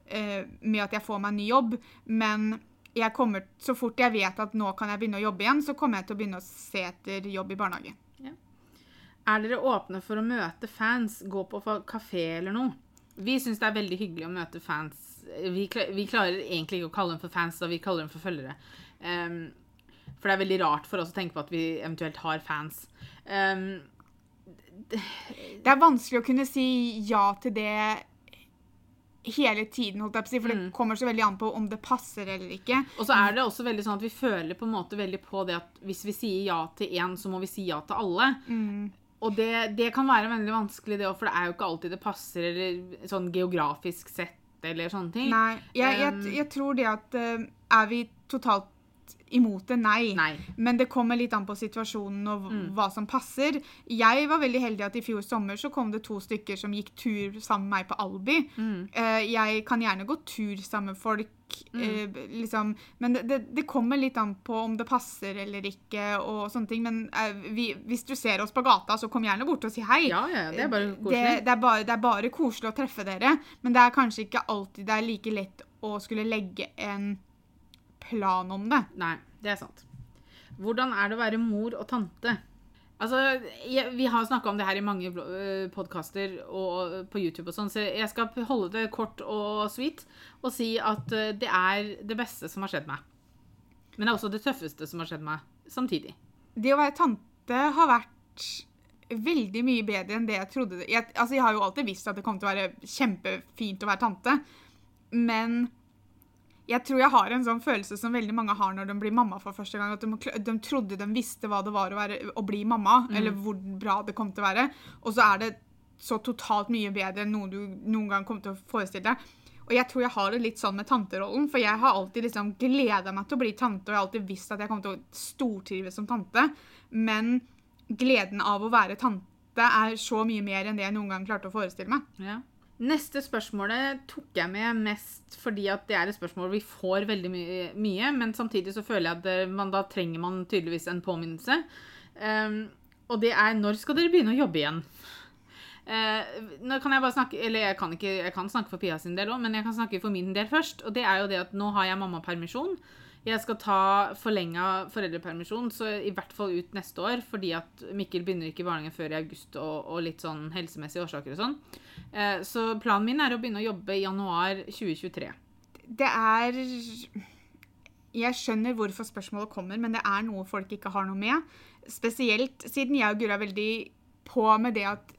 [SPEAKER 1] eh, med at jeg får meg en ny jobb, men jeg kommer, så fort jeg vet at nå kan jeg begynne å jobbe igjen, så kommer jeg til å begynne å se etter jobb i barnehage.
[SPEAKER 2] Er dere åpne for å møte fans, gå på kafé eller noe? Vi syns det er veldig hyggelig å møte fans. Vi, vi klarer egentlig ikke å kalle dem for fans, da vi kaller dem for følgere. Um, for det er veldig rart for oss å tenke på at vi eventuelt har fans. Ehm,
[SPEAKER 1] Det er vanskelig å kunne si ja til det hele tiden, holdt jeg på å si, for det kommer så veldig an på om det passer eller ikke.
[SPEAKER 2] og så er det også veldig sånn at vi føler på en måte veldig på det at hvis vi sier ja til én, så må vi si ja til alle. Og det, det kan være veldig vanskelig, det òg, for det er jo ikke alltid det passer eller sånn geografisk sett eller sånne ting.
[SPEAKER 1] Nei, jeg, jeg,
[SPEAKER 2] Um,
[SPEAKER 1] jeg tror det at eh, Er vi totalt imot det? Nei.
[SPEAKER 2] Nei.
[SPEAKER 1] Men det kommer litt an på situasjonen og
[SPEAKER 2] Mm.
[SPEAKER 1] hva som passer. Jeg var veldig heldig at i fjor sommer så kom det to stykker som gikk tur sammen med meg på Albi.
[SPEAKER 2] Mm.
[SPEAKER 1] Uh, jeg kan gjerne gå tur sammen med folk, eh, liksom, men det, det, det kommer litt an på om det passer eller ikke. og sånne ting. Men uh, vi, hvis du ser oss på gata, så kom gjerne bort og si hei.
[SPEAKER 2] Ja, ja, det er bare
[SPEAKER 1] Det,
[SPEAKER 2] koselig.
[SPEAKER 1] det, er bare, det er bare koselig å treffe dere, men det er kanskje ikke alltid det er like lett å skulle legge en plan om det.
[SPEAKER 2] Nei, det er sant. Hvordan er det å være mor og tante? Altså, jeg, Vi har snakka om det her i mange podkaster og på YouTube, og sånn, så jeg skal holde det kort og sweet og si at øh, det er det beste som har skjedd meg. Men det er også det tøffeste som har skjedd meg samtidig.
[SPEAKER 1] Det å være tante har vært veldig mye bedre enn det jeg trodde. Jeg, altså, jeg har jo alltid visst at det kom til å være kjempefint å være tante, men jeg tror jeg har en sånn følelse som veldig mange har når de blir mamma for første gang. At de, de trodde de visste hva det var å, være, å bli mamma, eller hvor bra det kom til å være. Og så er det så totalt mye bedre enn noe du noen gang kom til å forestille deg. Og jeg tror jeg har det litt sånn med tanterollen, for jeg har alltid liksom gleda meg til å bli tante, og jeg har alltid visst at jeg kom til å stortrives som tante. Men gleden av å være tante er så mye mer enn det jeg noen gang klarte å forestille meg.
[SPEAKER 2] Ja. Neste spørsmålet tok jeg med mest fordi at det er et spørsmål vi får veldig mye, mye men samtidig så føler jeg at det- man, da trenger man tydeligvis en påminnelse. Um, og det er når skal dere begynne å jobbe igjen? Uh, nå kan jeg bare snakke Eller jeg kan, ikke, jeg kan snakke for Pia sin del òg, men jeg kan snakke for min del først. Og det er jo det at nå har jeg mammapermisjon. Jeg skal ta forlenga foreldrepermisjon, så i hvert fall ut neste år. Fordi at Mikkel begynner ikke i barnehagen før i august, og, og litt sånn helsemessige årsaker og sånn. Eh, så planen min er å begynne å jobbe i januar 2023.
[SPEAKER 1] Det er Jeg skjønner hvorfor spørsmålet kommer, men det er noe folk ikke har noe med. Spesielt siden jeg og Gura er veldig på med det at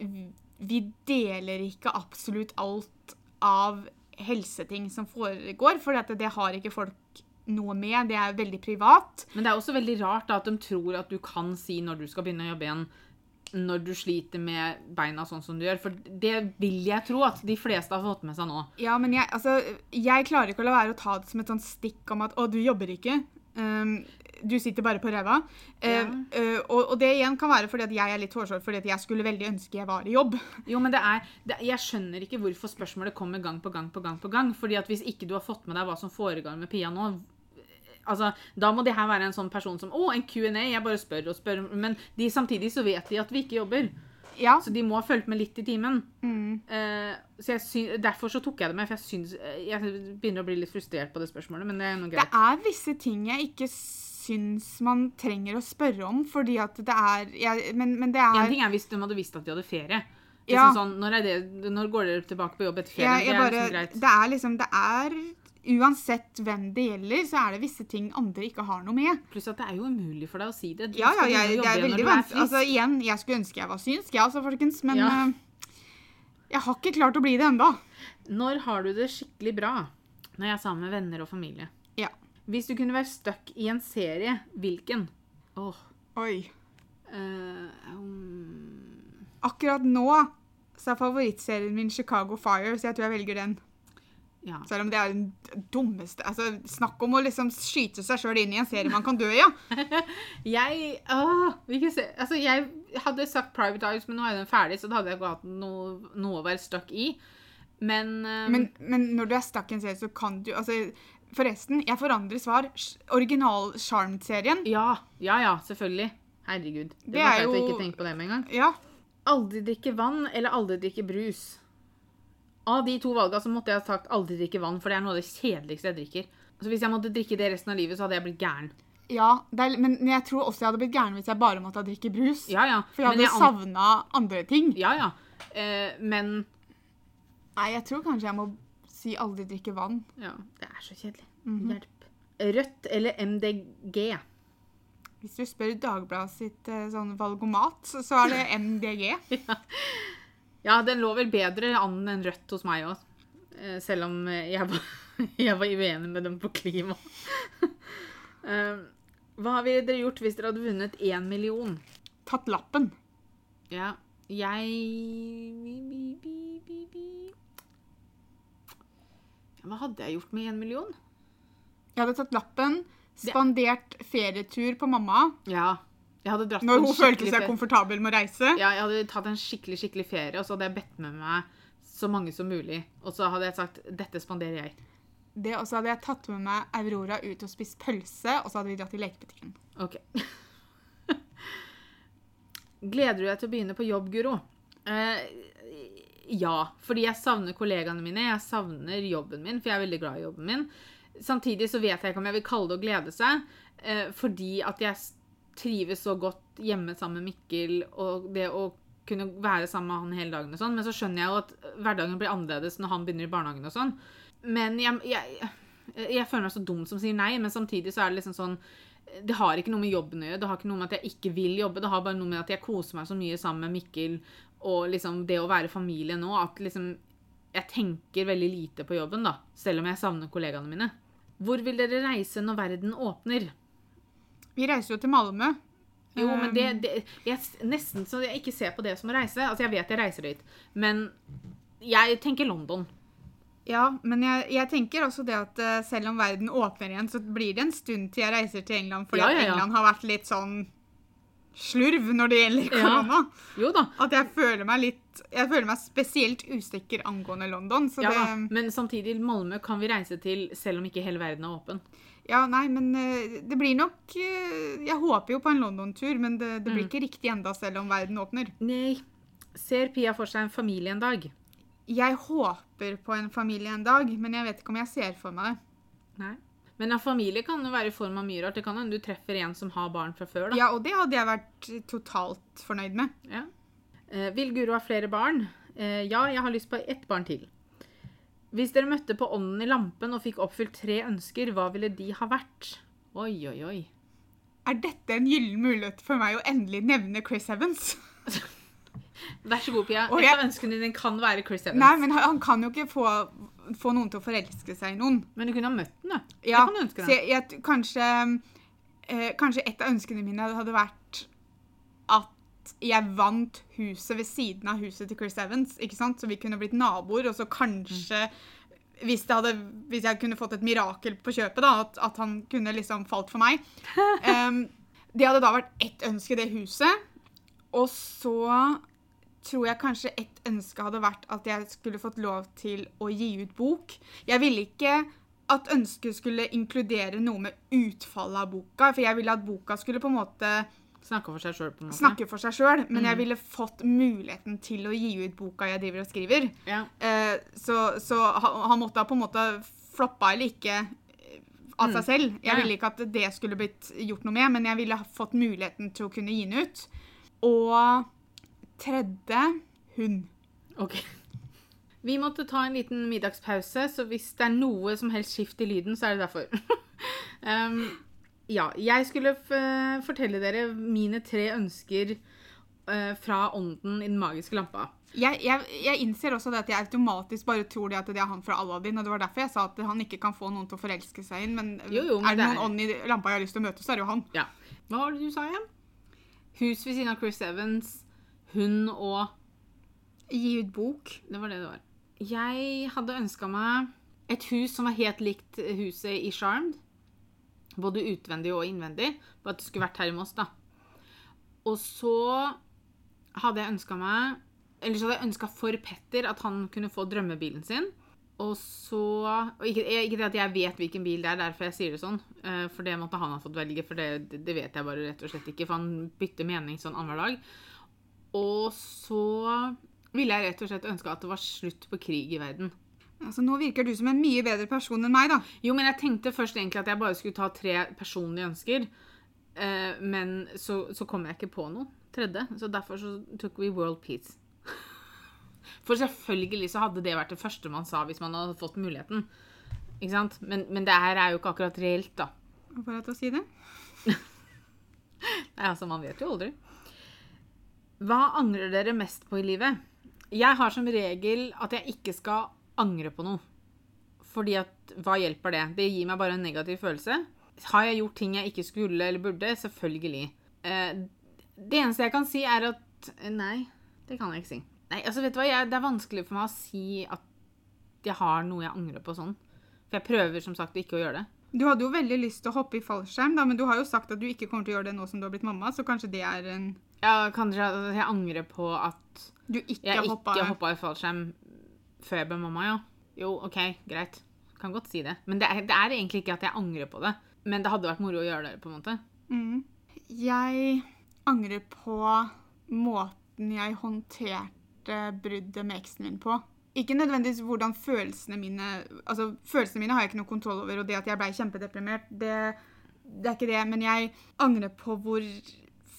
[SPEAKER 1] vi deler ikke absolutt alt av helseting som foregår, for det, har ikke folk noe med. Det er veldig privat.
[SPEAKER 2] Men det er også veldig rart da, at de tror at du kan si når du skal begynne å jobbe igjen, når du sliter med beina sånn som du gjør. For det vil jeg tro at de fleste har fått med seg nå.
[SPEAKER 1] Ja, men jeg, altså, jeg klarer ikke å la være å ta det som et sånt stikk om at 'å, du jobber ikke'. Um, du sitter bare på ræva. Ja. uh, og, og det igjen kan være fordi at jeg er litt hårsår fordi at jeg skulle veldig ønske jeg var i jobb.
[SPEAKER 2] Jo, men det er, det, Jeg skjønner ikke hvorfor spørsmålet kommer gang på gang på gang. på gang, fordi at Hvis ikke du har fått med deg hva som foregår med Pia nå altså, Da må det her være en sånn person som Å, en Q&A. Jeg bare spør og spør. Men de, samtidig så vet de at vi ikke jobber.
[SPEAKER 1] Ja.
[SPEAKER 2] Så de må ha fulgt med litt i timen.
[SPEAKER 1] Mm.
[SPEAKER 2] Uh, så jeg sy Derfor så tok jeg det med. For jeg, syns, jeg begynner å bli litt frustrert på det spørsmålet. Men det er noe greit.
[SPEAKER 1] Det er visse ting jeg ikke syns man trenger å spørre om, fordi at det er ja, men, men det
[SPEAKER 2] En
[SPEAKER 1] er
[SPEAKER 2] ting er hvis de hadde visst at de hadde ferie.
[SPEAKER 1] Ja.
[SPEAKER 2] Liksom sånn, når, det, når går dere tilbake på jobb etter ferie?
[SPEAKER 1] jeg, jeg
[SPEAKER 2] det er liksom greit.
[SPEAKER 1] Det er liksom Det er Uansett hvem det gjelder, så er det visse ting andre ikke har noe med.
[SPEAKER 2] Pluss at det er jo umulig for deg å si det. Du
[SPEAKER 1] Ja, ja, jeg, det er veldig vanskelig. Altså, igjen, jeg skulle ønske jeg var synsk, jeg altså, folkens, men
[SPEAKER 2] Ja.
[SPEAKER 1] uh, jeg har ikke klart å bli det enda.
[SPEAKER 2] Når har du det skikkelig bra? Når jeg er sammen med venner og familie.
[SPEAKER 1] Ja.
[SPEAKER 2] Hvis du kunne være stuck i en serie, hvilken? Åh.
[SPEAKER 1] Oi.
[SPEAKER 2] Uh, um,
[SPEAKER 1] Akkurat nå så er favorittserien min Chicago Fire, så jeg tror jeg velger den.
[SPEAKER 2] Ja.
[SPEAKER 1] Selv om det er den dummeste altså, Snakk om å liksom skyte seg sjøl inn i en serie man kan dø i, ja.
[SPEAKER 2] Jeg åh, se- altså, jeg hadde sagt Private Eyes, men nå er den ferdig, så da hadde jeg ikke hatt noe, noe å være stuck i. Men, um,
[SPEAKER 1] Men, men når du er stuck i en serie, så kan du altså, Forresten, jeg forandrer svar. Original Charmed-serien.
[SPEAKER 2] Ja, ja, ja, selvfølgelig. Herregud. Det,
[SPEAKER 1] Det er jo-
[SPEAKER 2] ikke tenke på det med en gang.
[SPEAKER 1] Ja.
[SPEAKER 2] Aldri drikke vann eller aldri drikke brus. Av de to valgene så måtte jeg ha sagt aldri drikke vann, for det er noe av det kjedeligste jeg drikker. Så hvis jeg måtte drikke det resten av livet, så hadde jeg blitt gæren.
[SPEAKER 1] ja er, men jeg tror også jeg hadde blitt gæren hvis jeg bare måtte ha drikke brus.
[SPEAKER 2] Ja, ja.
[SPEAKER 1] For jeg hadde
[SPEAKER 2] an-
[SPEAKER 1] savna andre ting.
[SPEAKER 2] Ja, ja. Eh, men
[SPEAKER 1] Nei, jeg tror kanskje jeg må si aldri drikke vann.
[SPEAKER 2] Ja, det er så kjedelig.
[SPEAKER 1] Mhm.
[SPEAKER 2] Hjelp. Rødt eller MDG?
[SPEAKER 1] Hvis du spør Dagbladet sitt eh, sånn valgomat, så, så er det MDG.
[SPEAKER 2] Ja, den lå vel bedre an enn rødt hos meg òg. Selv om eh, jeg var, jeg var uenig med dem på klima. Eh, Hva ville dere gjort hvis dere hadde vunnet én million?
[SPEAKER 1] Tatt lappen.
[SPEAKER 2] Ja, jeg. Hva hadde jeg gjort med en million?
[SPEAKER 1] Jeg hadde tatt lappen, spandert ferietur på mamma
[SPEAKER 2] Ja.
[SPEAKER 1] Når hun følte seg
[SPEAKER 2] ferie.
[SPEAKER 1] komfortabel med å reise.
[SPEAKER 2] Ja, jeg hadde tatt en skikkelig, skikkelig ferie, og så hadde jeg bedt med meg så mange som mulig. Og så hadde jeg sagt dette spanderer jeg.
[SPEAKER 1] Det, og så hadde jeg tatt med meg Aurora ut og spist pølse, og så hadde vi dratt i lekebutikken.
[SPEAKER 2] Ok. Gleder du deg til å begynne på jobb, Guro? Eh, ja, fordi jeg savner kollegaene mine. Jeg savner jobben min, for jeg er veldig glad i jobben min. Samtidig så vet jeg ikke om jeg vil kalle det å glede seg, eh, fordi at jeg trives så godt hjemme sammen med Mikkel, og det å kunne være sammen med han hele dagen og sånn. Men så skjønner jeg jo at hverdagen blir annerledes når han begynner i barnehagen og sånn. Men jeg, jeg, jeg føler meg så dum som sier nei, men samtidig så er det liksom sånn det har ikke noe med jobben å gjøre. Det har ikke noe med at jeg ikke vil jobbe. Det har bare noe med at jeg koser meg så mye sammen med Mikkel og liksom det å være familie nå. At liksom jeg tenker veldig lite på jobben, da. Selv om jeg savner kollegaene mine. Hvor vil dere reise når verden åpner?
[SPEAKER 1] Vi reiser jo til Malmö.
[SPEAKER 2] Jo, men det, det jeg, Nesten så jeg ikke ser på det som å reise. Altså, jeg vet jeg reiser dit, men jeg tenker London.
[SPEAKER 1] Ja, men jeg, jeg tenker også det at eh, selv om verden åpner igjen, så blir det en stund til jeg reiser til England, fordi
[SPEAKER 2] Ja, ja, ja.
[SPEAKER 1] England har vært litt sånn slurv når det gjelder korona.
[SPEAKER 2] Jo da.
[SPEAKER 1] At jeg føler meg litt Jeg føler meg spesielt usikker angående London. Så
[SPEAKER 2] Ja,
[SPEAKER 1] det.
[SPEAKER 2] Men samtidig, Malmö kan vi reise til selv om ikke hele verden er åpen.
[SPEAKER 1] Ja, nei, men eh, det blir nok eh, Jeg håper jo på en London-tur, men det, det
[SPEAKER 2] Mm.
[SPEAKER 1] blir ikke riktig enda selv om verden åpner.
[SPEAKER 2] Nei. Ser Pia for seg en familie en dag?
[SPEAKER 1] Jeg håper på en familie en dag, men jeg vet ikke om jeg ser for meg det.
[SPEAKER 2] Nei. Men en familie kan jo være i form av mye rart. Det kan hende du treffer en som har barn fra før. da.
[SPEAKER 1] Ja, og det hadde jeg vært totalt fornøyd med.
[SPEAKER 2] Ja. Eh, vil Guro ha flere barn? Eh, ja, jeg har lyst på ett barn til. Hvis dere møtte på ånden i lampen og fikk oppfylt tre ønsker, hva ville de ha vært? Oi, oi, oi.
[SPEAKER 1] Er dette en gyllen mulighet for meg å endelig nevne Chris Evans?
[SPEAKER 2] Vær så god, Pia. Et
[SPEAKER 1] jeg-
[SPEAKER 2] av ønskene dine kan være Chris Evans.
[SPEAKER 1] Nei, men han kan jo ikke få, få noen til å forelske seg i noen.
[SPEAKER 2] Men du kunne ha møtt den, da.
[SPEAKER 1] Ja,
[SPEAKER 2] det kan du ønske deg.
[SPEAKER 1] jeg, jeg, kanskje, eh, kanskje et av ønskene mine hadde vært jeg vant huset ved siden av huset til Chris Evans, ikke sant? Så vi kunne blitt naboer, og så kanskje hvis, hadde, hvis jeg kunne fått et mirakel på kjøpet, da, at, at han kunne liksom falt for meg. um, det hadde da vært ett ønske, det huset. Og så tror jeg kanskje ett ønske hadde vært at jeg skulle fått lov til å gi ut bok. Jeg ville ikke at ønsket skulle inkludere noe med utfallet av boka, for jeg ville at boka skulle på en måte
[SPEAKER 2] Snakke for seg sjøl, på en måte.
[SPEAKER 1] snakke for seg sjøl, men
[SPEAKER 2] Mm.
[SPEAKER 1] jeg ville fått muligheten til å gi ut boka jeg driver og skriver.
[SPEAKER 2] Ja.
[SPEAKER 1] Eh, så så han, måtte ha på en måte floppa eller ikke eh, av seg selv. Jeg
[SPEAKER 2] Mm. Ja, ja.
[SPEAKER 1] ville ikke at det skulle blitt gjort noe med, men jeg ville ha fått muligheten til å kunne gi den ut. Og tredje hund.
[SPEAKER 2] Ok. Vi måtte ta en liten middagspause, så hvis det er noe som helst skift i lyden, så er det derfor. um, ja, jeg skulle f fortelle dere mine tre ønsker uh, fra ånden i den magiske lampa.
[SPEAKER 1] Jeg, jeg, jeg innser også det at jeg automatisk bare tror det at det er han fra Aladdin, og det var derfor jeg sa at han ikke kan få noen til å forelske seg inn, men,
[SPEAKER 2] Jo, jo, men
[SPEAKER 1] er det noen ånd i lampa jeg har lyst til å møte, så er det jo han.
[SPEAKER 2] Ja. Hva var det du sa igjen? Hus ved siden av Chris Evans, hun og
[SPEAKER 1] Gi ut bok.
[SPEAKER 2] Det var det det var. Jeg hadde ønska meg et hus som var helt likt huset i Charmed. Både utvendig og innvendig. Bare at det skulle vært her i Moss, da. Og så hadde jeg ønska meg Eller så hadde jeg ønska for Petter at han kunne få drømmebilen sin. Og så og ikke, ikke det at jeg vet hvilken bil det er, derfor jeg sier det sånn. eh, For det måtte han ha fått velge, for det, det vet jeg bare rett og slett ikke. For han bytter mening sånn annenhver dag. Og så ville jeg rett og slett ønske at det var slutt på krig i verden.
[SPEAKER 1] Altså, nå virker du som en mye bedre person enn meg, da.
[SPEAKER 2] Jo, men jeg tenkte først egentlig at jeg bare skulle ta tre personlige ønsker. Eh, men så, så kom jeg ikke på noe tredje, så derfor så tok vi World Peace. For selvfølgelig så hadde det vært det første man sa hvis man hadde fått muligheten. Ikke sant? Men, men det her er jo ikke akkurat reelt, da.
[SPEAKER 1] Bare til å si det?
[SPEAKER 2] Nei, altså, man vet jo aldri. Hva angrer dere mest på i livet? Jeg har som regel at jeg ikke skal angre på noe. Fordi at hva hjelper det? Det gir meg bare en negativ følelse. Har jeg gjort ting jeg ikke skulle eller burde? Selvfølgelig. Eh, det eneste jeg kan si, er at eh, Nei, det kan jeg ikke si. Nei, altså vet du hva? Jeg, det er vanskelig for meg å si at jeg har noe jeg angrer på sånn. For jeg prøver som sagt ikke å gjøre det.
[SPEAKER 1] Du hadde jo veldig lyst til å hoppe i fallskjerm, da, men du har jo sagt at du ikke kommer til å gjøre det nå som du har blitt mamma, så kanskje det er en
[SPEAKER 2] Ja, kanskje jeg angrer på at
[SPEAKER 1] Du ikke
[SPEAKER 2] jeg
[SPEAKER 1] hoppa
[SPEAKER 2] ikke hoppa i fallskjerm før jeg ble mamma, ja. Jo, OK, greit. Kan godt si det. Men det er, det er egentlig ikke at jeg angrer på det. Men det hadde vært moro å gjøre det, på en måte.
[SPEAKER 1] Mm. Jeg angrer på måten jeg håndterte bruddet med eksen min på. Ikke nødvendigvis hvordan følelsene mine Altså, følelsene mine har jeg ikke noe kontroll over, og det at jeg blei kjempedeprimert, det, det er ikke det. Men jeg angrer på hvor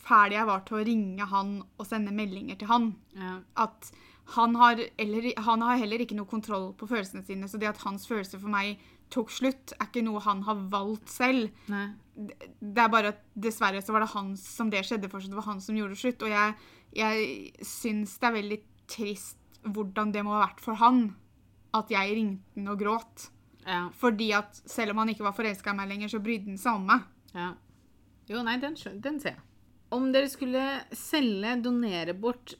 [SPEAKER 1] fæl jeg var til å ringe han og sende meldinger til han.
[SPEAKER 2] Ja.
[SPEAKER 1] At han har, eller, han har heller ikke noe kontroll på følelsene sine, så det at hans følelser for meg tok slutt, er ikke noe han har valgt selv.
[SPEAKER 2] Nei.
[SPEAKER 1] Det er bare at dessverre så var det han som det skjedde for, så det var han som gjorde det slutt. Og jeg, jeg syns det er veldig trist hvordan det må ha vært for han at jeg ringte han og gråt.
[SPEAKER 2] Ja.
[SPEAKER 1] Fordi at selv om han ikke var forelska i meg lenger, så brydde han seg om meg.
[SPEAKER 2] ja. Jo, nei, den, den ser jeg. Om dere skulle selge, donere bort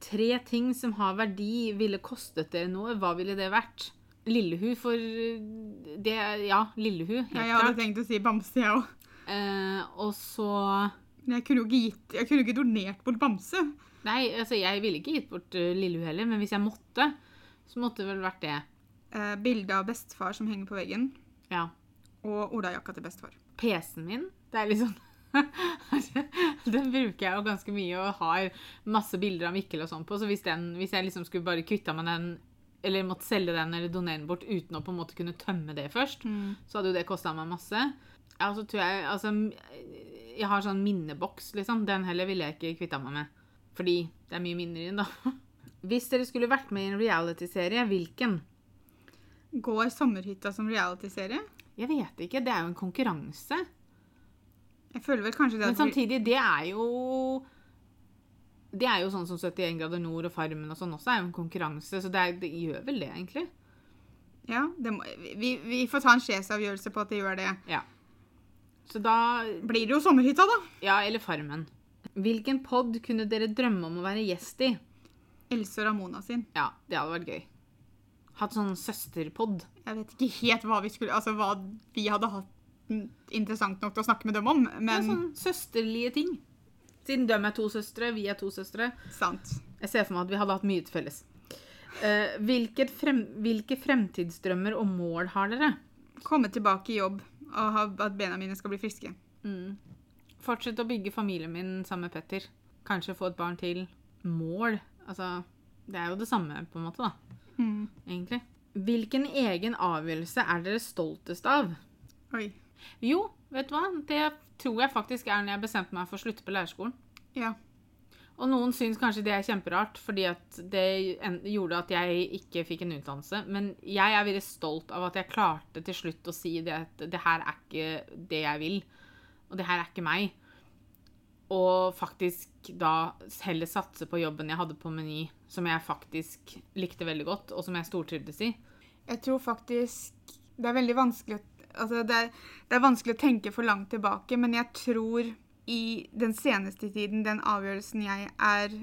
[SPEAKER 2] tre ting som har verdi, ville kostet dere noe, hva ville det vært? Lillehu for det Ja, Lillehu, helt
[SPEAKER 1] Ja, jeg hadde
[SPEAKER 2] klart.
[SPEAKER 1] tenkt å si bamse, jeg òg.
[SPEAKER 2] Eh, og så
[SPEAKER 1] jeg kunne jo ikke gitt Jeg kunne ikke donert bort bamse.
[SPEAKER 2] Nei, altså, jeg ville ikke gitt bort uh, Lillehu heller, men hvis jeg måtte, så måtte det vel vært det.
[SPEAKER 1] Eh, bilde av bestefar som henger på veggen,
[SPEAKER 2] Ja.
[SPEAKER 1] og olajakka til bestefar.
[SPEAKER 2] PC-en min, det er liksom Den bruker jeg jo ganske mye og har masse bilder av Mikkel og sånn på, så hvis, den, hvis jeg liksom skulle bare kvitta meg den, eller måtte selge den eller donere den bort uten å på en måte kunne tømme det først, så hadde jo det kosta meg masse. Ja, så tror jeg Altså, jeg har sånn minneboks, liksom. Den heller ville jeg ikke kvitta meg med. Fordi det er mye minner i den, da. Hvis dere skulle vært med i en reality-serie, hvilken?
[SPEAKER 1] Går sommerhytta som realityserie?
[SPEAKER 2] Jeg vet ikke. Det er jo en konkurranse.
[SPEAKER 1] Jeg føler vel kanskje det
[SPEAKER 2] Men samtidig, det er jo Det er jo sånn som 71 grader nord og Farmen og sånn også er jo en konkurranse, så det, er, det gjør vel det, egentlig.
[SPEAKER 1] Ja, det må, vi, vi får ta en sjefsavgjørelse på at det gjør det.
[SPEAKER 2] Ja. Så da
[SPEAKER 1] Blir det jo sommerhytta, da?
[SPEAKER 2] Ja, eller Farmen. Hvilken pod kunne dere drømme om å være gjest i?
[SPEAKER 1] Else og Ramona sin.
[SPEAKER 2] Ja, det hadde vært gøy. Hatt sånn søsterpod.
[SPEAKER 1] Jeg vet ikke helt hva vi skulle Altså hva vi hadde hatt interessant nok til å snakke med dem om,
[SPEAKER 2] Men...
[SPEAKER 1] er
[SPEAKER 2] sånn søsterlige ting. Siden de er to søstre, vi er to søstre.
[SPEAKER 1] sant.
[SPEAKER 2] Jeg ser for meg at vi hadde hatt mye til felles. Uh, frem, hvilke fremtidsdrømmer og mål har dere?
[SPEAKER 1] Komme tilbake i jobb og ha, at bena mine skal bli friske.
[SPEAKER 2] Mm. Fortsette å bygge familien min sammen med Petter. Kanskje få et barn til. Mål. Altså, det er jo det samme, på en måte, da.
[SPEAKER 1] Mm.
[SPEAKER 2] Egentlig. Hvilken egen avgjørelse er dere stoltest av?
[SPEAKER 1] Oi.
[SPEAKER 2] Jo, vet du hva? Det tror jeg faktisk er når jeg bestemte meg for å slutte på lærerskolen.
[SPEAKER 1] Ja.
[SPEAKER 2] Og noen syns kanskje det er kjemperart, fordi at det gjorde at jeg ikke fikk en utdannelse. Men jeg er veldig stolt av at jeg klarte til slutt å si det at det her er ikke det jeg vil. Og det her er ikke meg. Og faktisk da heller satse på jobben jeg hadde på Meny, som jeg faktisk likte veldig godt, og som jeg stortrivdes i.
[SPEAKER 1] Jeg tror faktisk Det er veldig vanskelig å Altså, det det er vanskelig å tenke for langt tilbake, men jeg tror i den seneste tiden, den avgjørelsen jeg er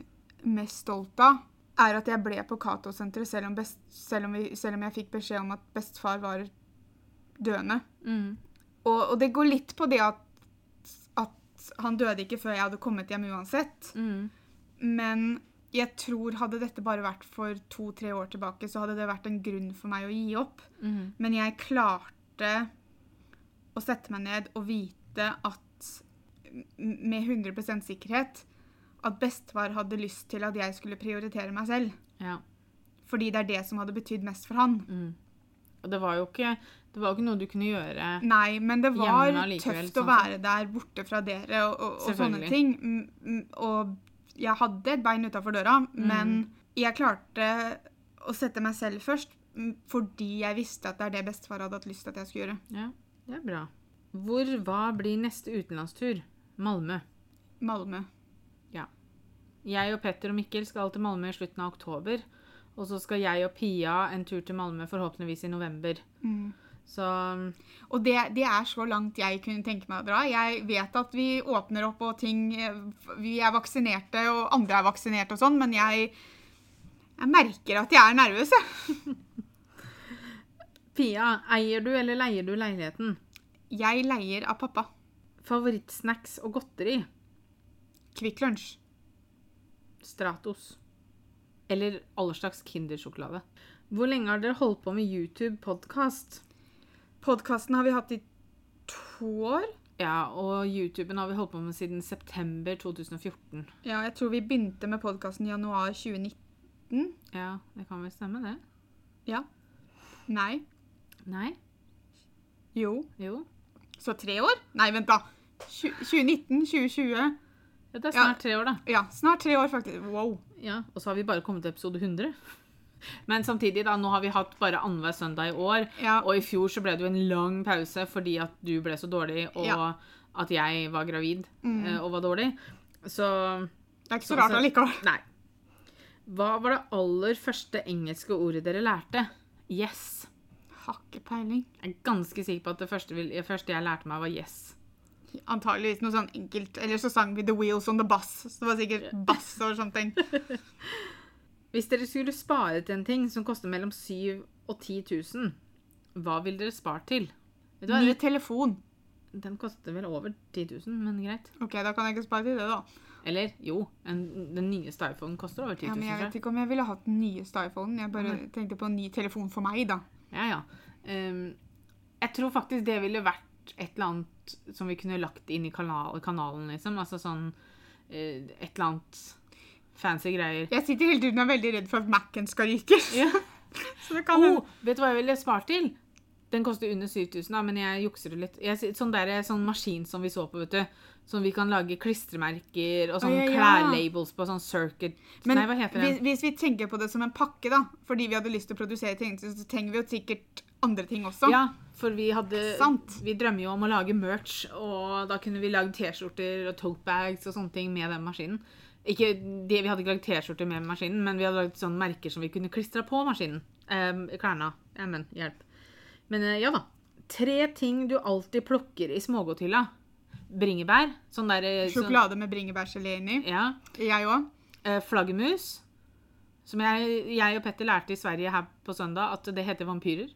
[SPEAKER 1] mest stolt av, er at jeg ble på Cato-senteret, selv, selv, selv om jeg fikk beskjed om at bestefar var døende.
[SPEAKER 2] Mm.
[SPEAKER 1] Og, og det går litt på det at, at han døde ikke før jeg hadde kommet hjem uansett.
[SPEAKER 2] Mm.
[SPEAKER 1] Men jeg tror hadde dette bare vært for to-tre år tilbake, så hadde det vært en grunn for meg å gi opp.
[SPEAKER 2] Mm.
[SPEAKER 1] Men jeg klarte å sette meg ned og vite at med 100% sikkerhet at bestefar hadde lyst til at jeg skulle prioritere meg selv.
[SPEAKER 2] Ja.
[SPEAKER 1] Fordi det er det som hadde betydd mest for han.
[SPEAKER 2] Mm. Og det var jo ikke, det var jo ikke noe du kunne gjøre
[SPEAKER 1] Nei, men det var
[SPEAKER 2] Hjemme allikevel,
[SPEAKER 1] tøft å
[SPEAKER 2] sånn
[SPEAKER 1] være der borte fra dere og, og, og sånne ting. Mm, mm, Og jeg hadde et bein utafor døra, men jeg klarte å sette meg selv først mm, fordi jeg visste at det er det bestefar hadde hatt lyst til at jeg skulle gjøre.
[SPEAKER 2] Ja, det er bra. Hvor, hva blir neste utenlandstur? Malmö.
[SPEAKER 1] Malmö.
[SPEAKER 2] Jeg og Petter og Mikkel skal til Malmö i slutten av oktober. Og så skal jeg og Pia en tur til Malmö forhåpentligvis i november.
[SPEAKER 1] Mm.
[SPEAKER 2] Så
[SPEAKER 1] Og det, det er så langt jeg kunne tenke meg å dra. Jeg vet at vi åpner opp og ting Vi er vaksinerte, og andre er vaksinerte og sånn, men jeg, jeg merker at jeg er nervøs, jeg.
[SPEAKER 2] Fia, eier du eller leier du leiligheten?
[SPEAKER 1] Jeg leier av pappa.
[SPEAKER 2] Favorittsnacks og godteri?
[SPEAKER 1] Kvikk Lunsj.
[SPEAKER 2] Stratos. Eller all slags Kindersjokolade. Hvor lenge har dere holdt på med YouTube-podkast?
[SPEAKER 1] Podkasten har vi hatt i to år.
[SPEAKER 2] Ja, og YouTuben har vi holdt på med siden september 2014.
[SPEAKER 1] Ja, jeg tror vi begynte med podkasten i januar 2019.
[SPEAKER 2] Ja, det kan vel stemme, det?
[SPEAKER 1] Ja. Nei.
[SPEAKER 2] Nei?
[SPEAKER 1] Jo.
[SPEAKER 2] Jo.
[SPEAKER 1] Så tre år? Nei, vent, da. 2019, 2020.
[SPEAKER 2] Ja, det er
[SPEAKER 1] Ja.
[SPEAKER 2] snart tre år, da.
[SPEAKER 1] Ja, snart tre år, faktisk. Wow.
[SPEAKER 2] Ja, Og så har vi bare kommet til episode 100. Men samtidig, da, nå har vi hatt bare annenhver søndag i år.
[SPEAKER 1] Ja.
[SPEAKER 2] Og i fjor så ble det jo en lang pause fordi at du ble så dårlig, og
[SPEAKER 1] Ja.
[SPEAKER 2] at jeg var gravid mm. og var dårlig. Så
[SPEAKER 1] Det er ikke så
[SPEAKER 2] Så-
[SPEAKER 1] rart allikevel.
[SPEAKER 2] Nei. Hva var det aller første engelske ordet dere lærte? Yes.
[SPEAKER 1] Har ikke peiling.
[SPEAKER 2] Jeg er ganske sikker på at det første, det første jeg lærte meg, var yes.
[SPEAKER 1] Antageligvis noe sånn enkelt. Eller så sang vi The Wheels on the Bus. Så det var sikkert bass og sånne ting.
[SPEAKER 2] Hvis dere skulle spare til en ting som koster mellom 7000 og 10 000, hva ville dere spart til? Vet?
[SPEAKER 1] Ny telefon.
[SPEAKER 2] Den koster vel over 10 000, men greit.
[SPEAKER 1] Ok, da kan jeg ikke spare til det, da.
[SPEAKER 2] Eller jo, en, den nyeste iPhonen koster over 10
[SPEAKER 1] Ja, men jeg vet ikke om jeg ville hatt den nyeste iPhonen. Jeg bare tenkte på en ny telefon for meg, da.
[SPEAKER 2] Ja, ja. Um, jeg tror faktisk det ville vært et eller annet som vi kunne lagt inn i kanal, kanalen, liksom. Altså sånn uh, Et eller annet fancy greier.
[SPEAKER 1] Jeg sitter hele tiden og er veldig redd for at Mac-en skal ryke.
[SPEAKER 2] Ja.
[SPEAKER 1] Så det kan
[SPEAKER 2] Oh, vet du hva jeg ville spart til? Den koster under 7000, da, men jeg jukser det litt. Jeg, sånn der, sånn maskin som vi så på, vet du. Som vi kan lage klistremerker og sånn
[SPEAKER 1] Å, ja, ja.
[SPEAKER 2] klærlabels på. Sånn circuit
[SPEAKER 1] Men
[SPEAKER 2] Nei, hva heter
[SPEAKER 1] hvis, hvis vi tenker på det som en pakke, da, fordi vi hadde lyst til å produsere ting, så trenger vi jo sikkert andre ting også.
[SPEAKER 2] Ja, for vi hadde
[SPEAKER 1] Sant.
[SPEAKER 2] Vi drømmer jo om å lage merch, og da kunne vi lagd T-skjorter og tote bags og sånne ting med den maskinen. Ikke det, Vi hadde ikke lagd T-skjorter med maskinen, men vi hadde lagd sånne merker som vi kunne klistra på maskinen. Um, klærne. Amen, hjelp. Men eh, ja da. Tre ting du alltid plukker i smågodthylla. Bringebær. Sånn der Sjokolade sånn-
[SPEAKER 1] Sjokolade med bringebærgelé inni.
[SPEAKER 2] ja.
[SPEAKER 1] Jeg òg.
[SPEAKER 2] Eh, flaggermus. Som jeg, jeg og Petter lærte i Sverige her på søndag, at det heter vampyrer.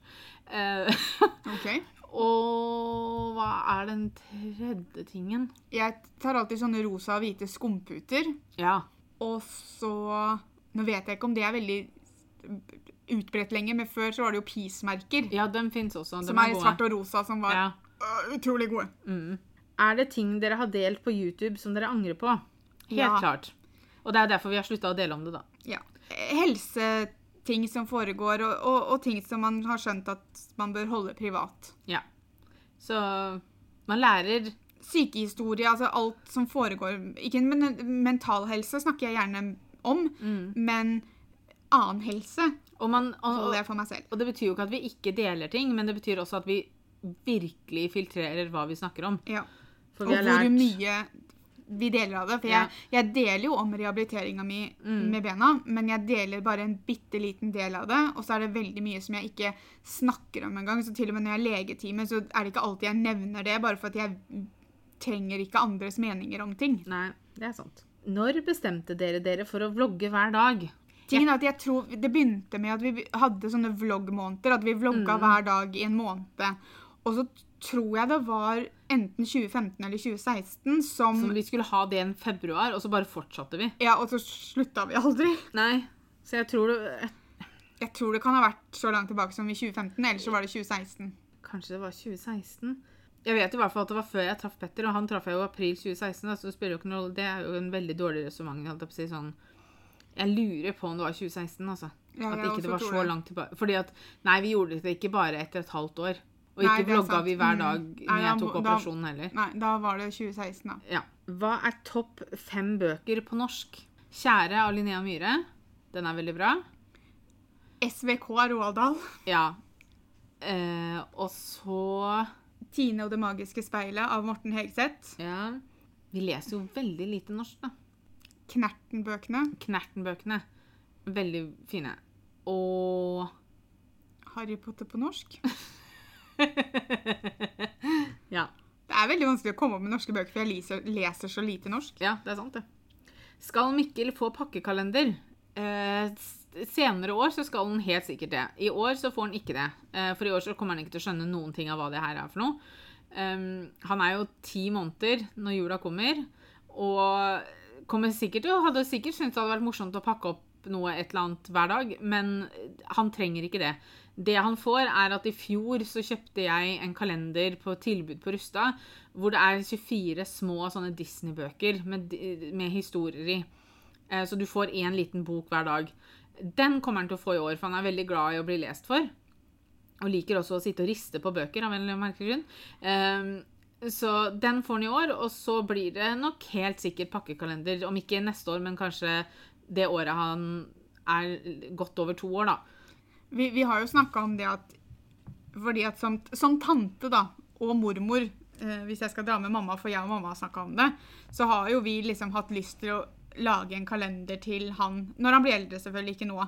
[SPEAKER 2] Eh,
[SPEAKER 1] Ok.
[SPEAKER 2] og hva er den tredje tingen?
[SPEAKER 1] Jeg tar alltid sånne rosa og hvite skumputer.
[SPEAKER 2] Ja.
[SPEAKER 1] Og så Nå vet jeg ikke om det er veldig utbredt lenger, men før så var det jo Peace-merker.
[SPEAKER 2] Ja, dem fins også.
[SPEAKER 1] som er i svart og rosa, som var
[SPEAKER 2] Ja.
[SPEAKER 1] uh, utrolig gode.
[SPEAKER 2] Mm. Er det ting dere har delt på YouTube som dere angrer på? Helt
[SPEAKER 1] Ja.
[SPEAKER 2] klart. Og det er derfor vi har slutta å dele om det, da.
[SPEAKER 1] Ja. Helseting som foregår, og, og, og ting som man har skjønt at man bør holde privat.
[SPEAKER 2] Ja. Så man lærer
[SPEAKER 1] Sykehistorie, altså alt som foregår Ikke men, mental helse snakker jeg gjerne om,
[SPEAKER 2] Mm.
[SPEAKER 1] men annen helse
[SPEAKER 2] og, man, og, og, det betyr jo ikke at vi ikke deler ting, men det betyr også at vi virkelig filtrerer hva vi snakker om.
[SPEAKER 1] Ja. Og hvor mye vi deler av det. For
[SPEAKER 2] Ja.
[SPEAKER 1] jeg, jeg deler jo om rehabiliteringa mi
[SPEAKER 2] Mm.
[SPEAKER 1] med bena, men jeg deler bare en bitte liten del av det. Og så er det veldig mye som jeg ikke snakker om engang. Så til og med når jeg er legetime, så er det ikke alltid jeg nevner det, bare for at jeg trenger ikke andres meninger om ting.
[SPEAKER 2] Nei, det er sant. Når bestemte dere dere for å vlogge hver dag?
[SPEAKER 1] Tingen er at jeg tror Det begynte med at vi hadde sånne vloggmåneder. At vi vlogga
[SPEAKER 2] Mm.
[SPEAKER 1] hver dag i en måned. Og så tror jeg det var enten 2015 eller 2016 som,
[SPEAKER 2] Så vi skulle ha det i februar, og så bare fortsatte vi.
[SPEAKER 1] Ja, og så slutta vi aldri.
[SPEAKER 2] Nei, så jeg tror det
[SPEAKER 1] Jeg tror det kan ha vært så langt tilbake som i 2015, eller så var det 2016.
[SPEAKER 2] Kanskje det var 2016? Jeg vet i hvert fall at det var før jeg traff Petter, og han traff jeg jo i april 2016. Da, så det jo noe. Det er jo en veldig dårlig resonnement. sånn. Jeg lurer på om det var 2016, altså.
[SPEAKER 1] Ja,
[SPEAKER 2] At ikke det var så langt tilbake. Fordi at Nei, vi gjorde det ikke bare etter et halvt år. Og
[SPEAKER 1] Nei,
[SPEAKER 2] ikke vlogga vi hver
[SPEAKER 1] Mm.
[SPEAKER 2] dag
[SPEAKER 1] Nei,
[SPEAKER 2] når jeg tok
[SPEAKER 1] da-
[SPEAKER 2] operasjonen heller.
[SPEAKER 1] Nei, da var det 2016, da.
[SPEAKER 2] Ja. Hva er topp fem bøker på norsk? 'Kjære' av Linnea Myhre. Den er veldig bra.
[SPEAKER 1] SVK av Roald Dahl.
[SPEAKER 2] Ja. Eh, og så
[SPEAKER 1] 'Tine og det magiske speilet' av Morten Hegseth.
[SPEAKER 2] Ja. Vi leser jo veldig lite norsk, da.
[SPEAKER 1] Knerten-bøkene.
[SPEAKER 2] Knerten-bøkene. Veldig fine. Og
[SPEAKER 1] Harry Potter på norsk.
[SPEAKER 2] Ja.
[SPEAKER 1] Det er veldig vanskelig å komme opp med norske bøker, for jeg leser, leser så lite norsk.
[SPEAKER 2] Ja, det er sant, det. Skal Mikkel få pakkekalender? Eh, senere år så skal han helt sikkert det. I år så får han ikke det. Eh, for i år så kommer han ikke til å skjønne noen ting av hva det her er for noe. Um, han er jo ti måneder når jula kommer, og kommer sikkert til hadde sikkert syntes det hadde vært morsomt å pakke opp noe et eller annet hver dag, men han trenger ikke det. Det han får, er at i fjor så kjøpte jeg en kalender på tilbud på Rusta, hvor det er 24 små sånne Disney-bøker med, med historier i. Eh, Så du får én liten bok hver dag. Den kommer han til å få i år, for han er veldig glad i å bli lest for. Og liker også å sitte og riste på bøker av en eller annen merkelig grunn. Så den får han i år, og så blir det nok helt sikkert pakkekalender. Om ikke neste år, men kanskje det året han er godt over to år, da.
[SPEAKER 1] Vi, vi har jo snakka om det at fordi at som, som tante da, og mormor, eh, hvis jeg skal dra med mamma, for jeg og mamma har snakka om det, så har jo vi liksom hatt lyst til å lage en kalender til han når han blir eldre, selvfølgelig, ikke nå.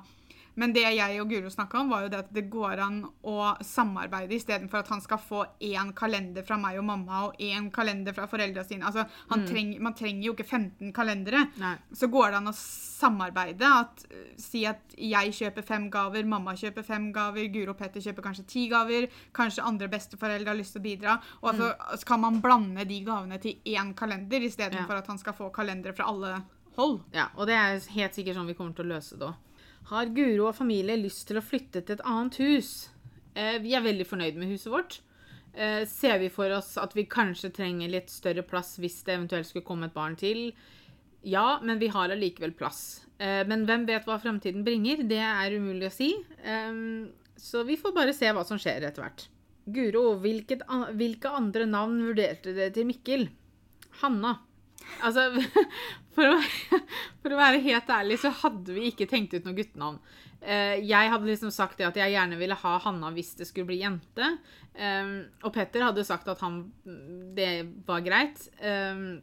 [SPEAKER 1] Men det jeg og Guro snakka om, var jo det at det går an å samarbeide istedenfor at han skal få én kalender fra meg og mamma og én kalender fra foreldra sine. Altså, han treng, man trenger jo ikke 15 kalendere.
[SPEAKER 2] Nei.
[SPEAKER 1] Så går det an å samarbeide. At, uh, si at jeg kjøper fem gaver, mamma kjøper fem gaver, Guro og Petter kjøper kanskje ti gaver. Kanskje andre besteforeldre har lyst til å bidra. Og altså, så kan man blande de gavene til én kalender, istedenfor
[SPEAKER 2] Ja.
[SPEAKER 1] at han skal få kalendere fra alle hold.
[SPEAKER 2] Ja, og det er helt sikkert sånn vi kommer til å løse det òg. Har Guro og familie lyst til å flytte til et annet hus? Eh, vi er veldig fornøyd med huset vårt. Eh, ser vi for oss at vi kanskje trenger litt større plass hvis det eventuelt skulle komme et barn til? Ja, men vi har allikevel plass. Eh, men hvem vet hva fremtiden bringer? Det er umulig å si. Ehm, så vi får bare se hva som skjer etter hvert. Guro, hvilke andre navn vurderte dere til Mikkel? Hanna. Altså, for å, for å være helt ærlig, så hadde vi ikke tenkt ut noe guttenavn. Eh, jeg hadde liksom sagt det at jeg gjerne ville ha Hanna hvis det skulle bli jente. Eh, og Petter hadde sagt at han, det var greit. Eh,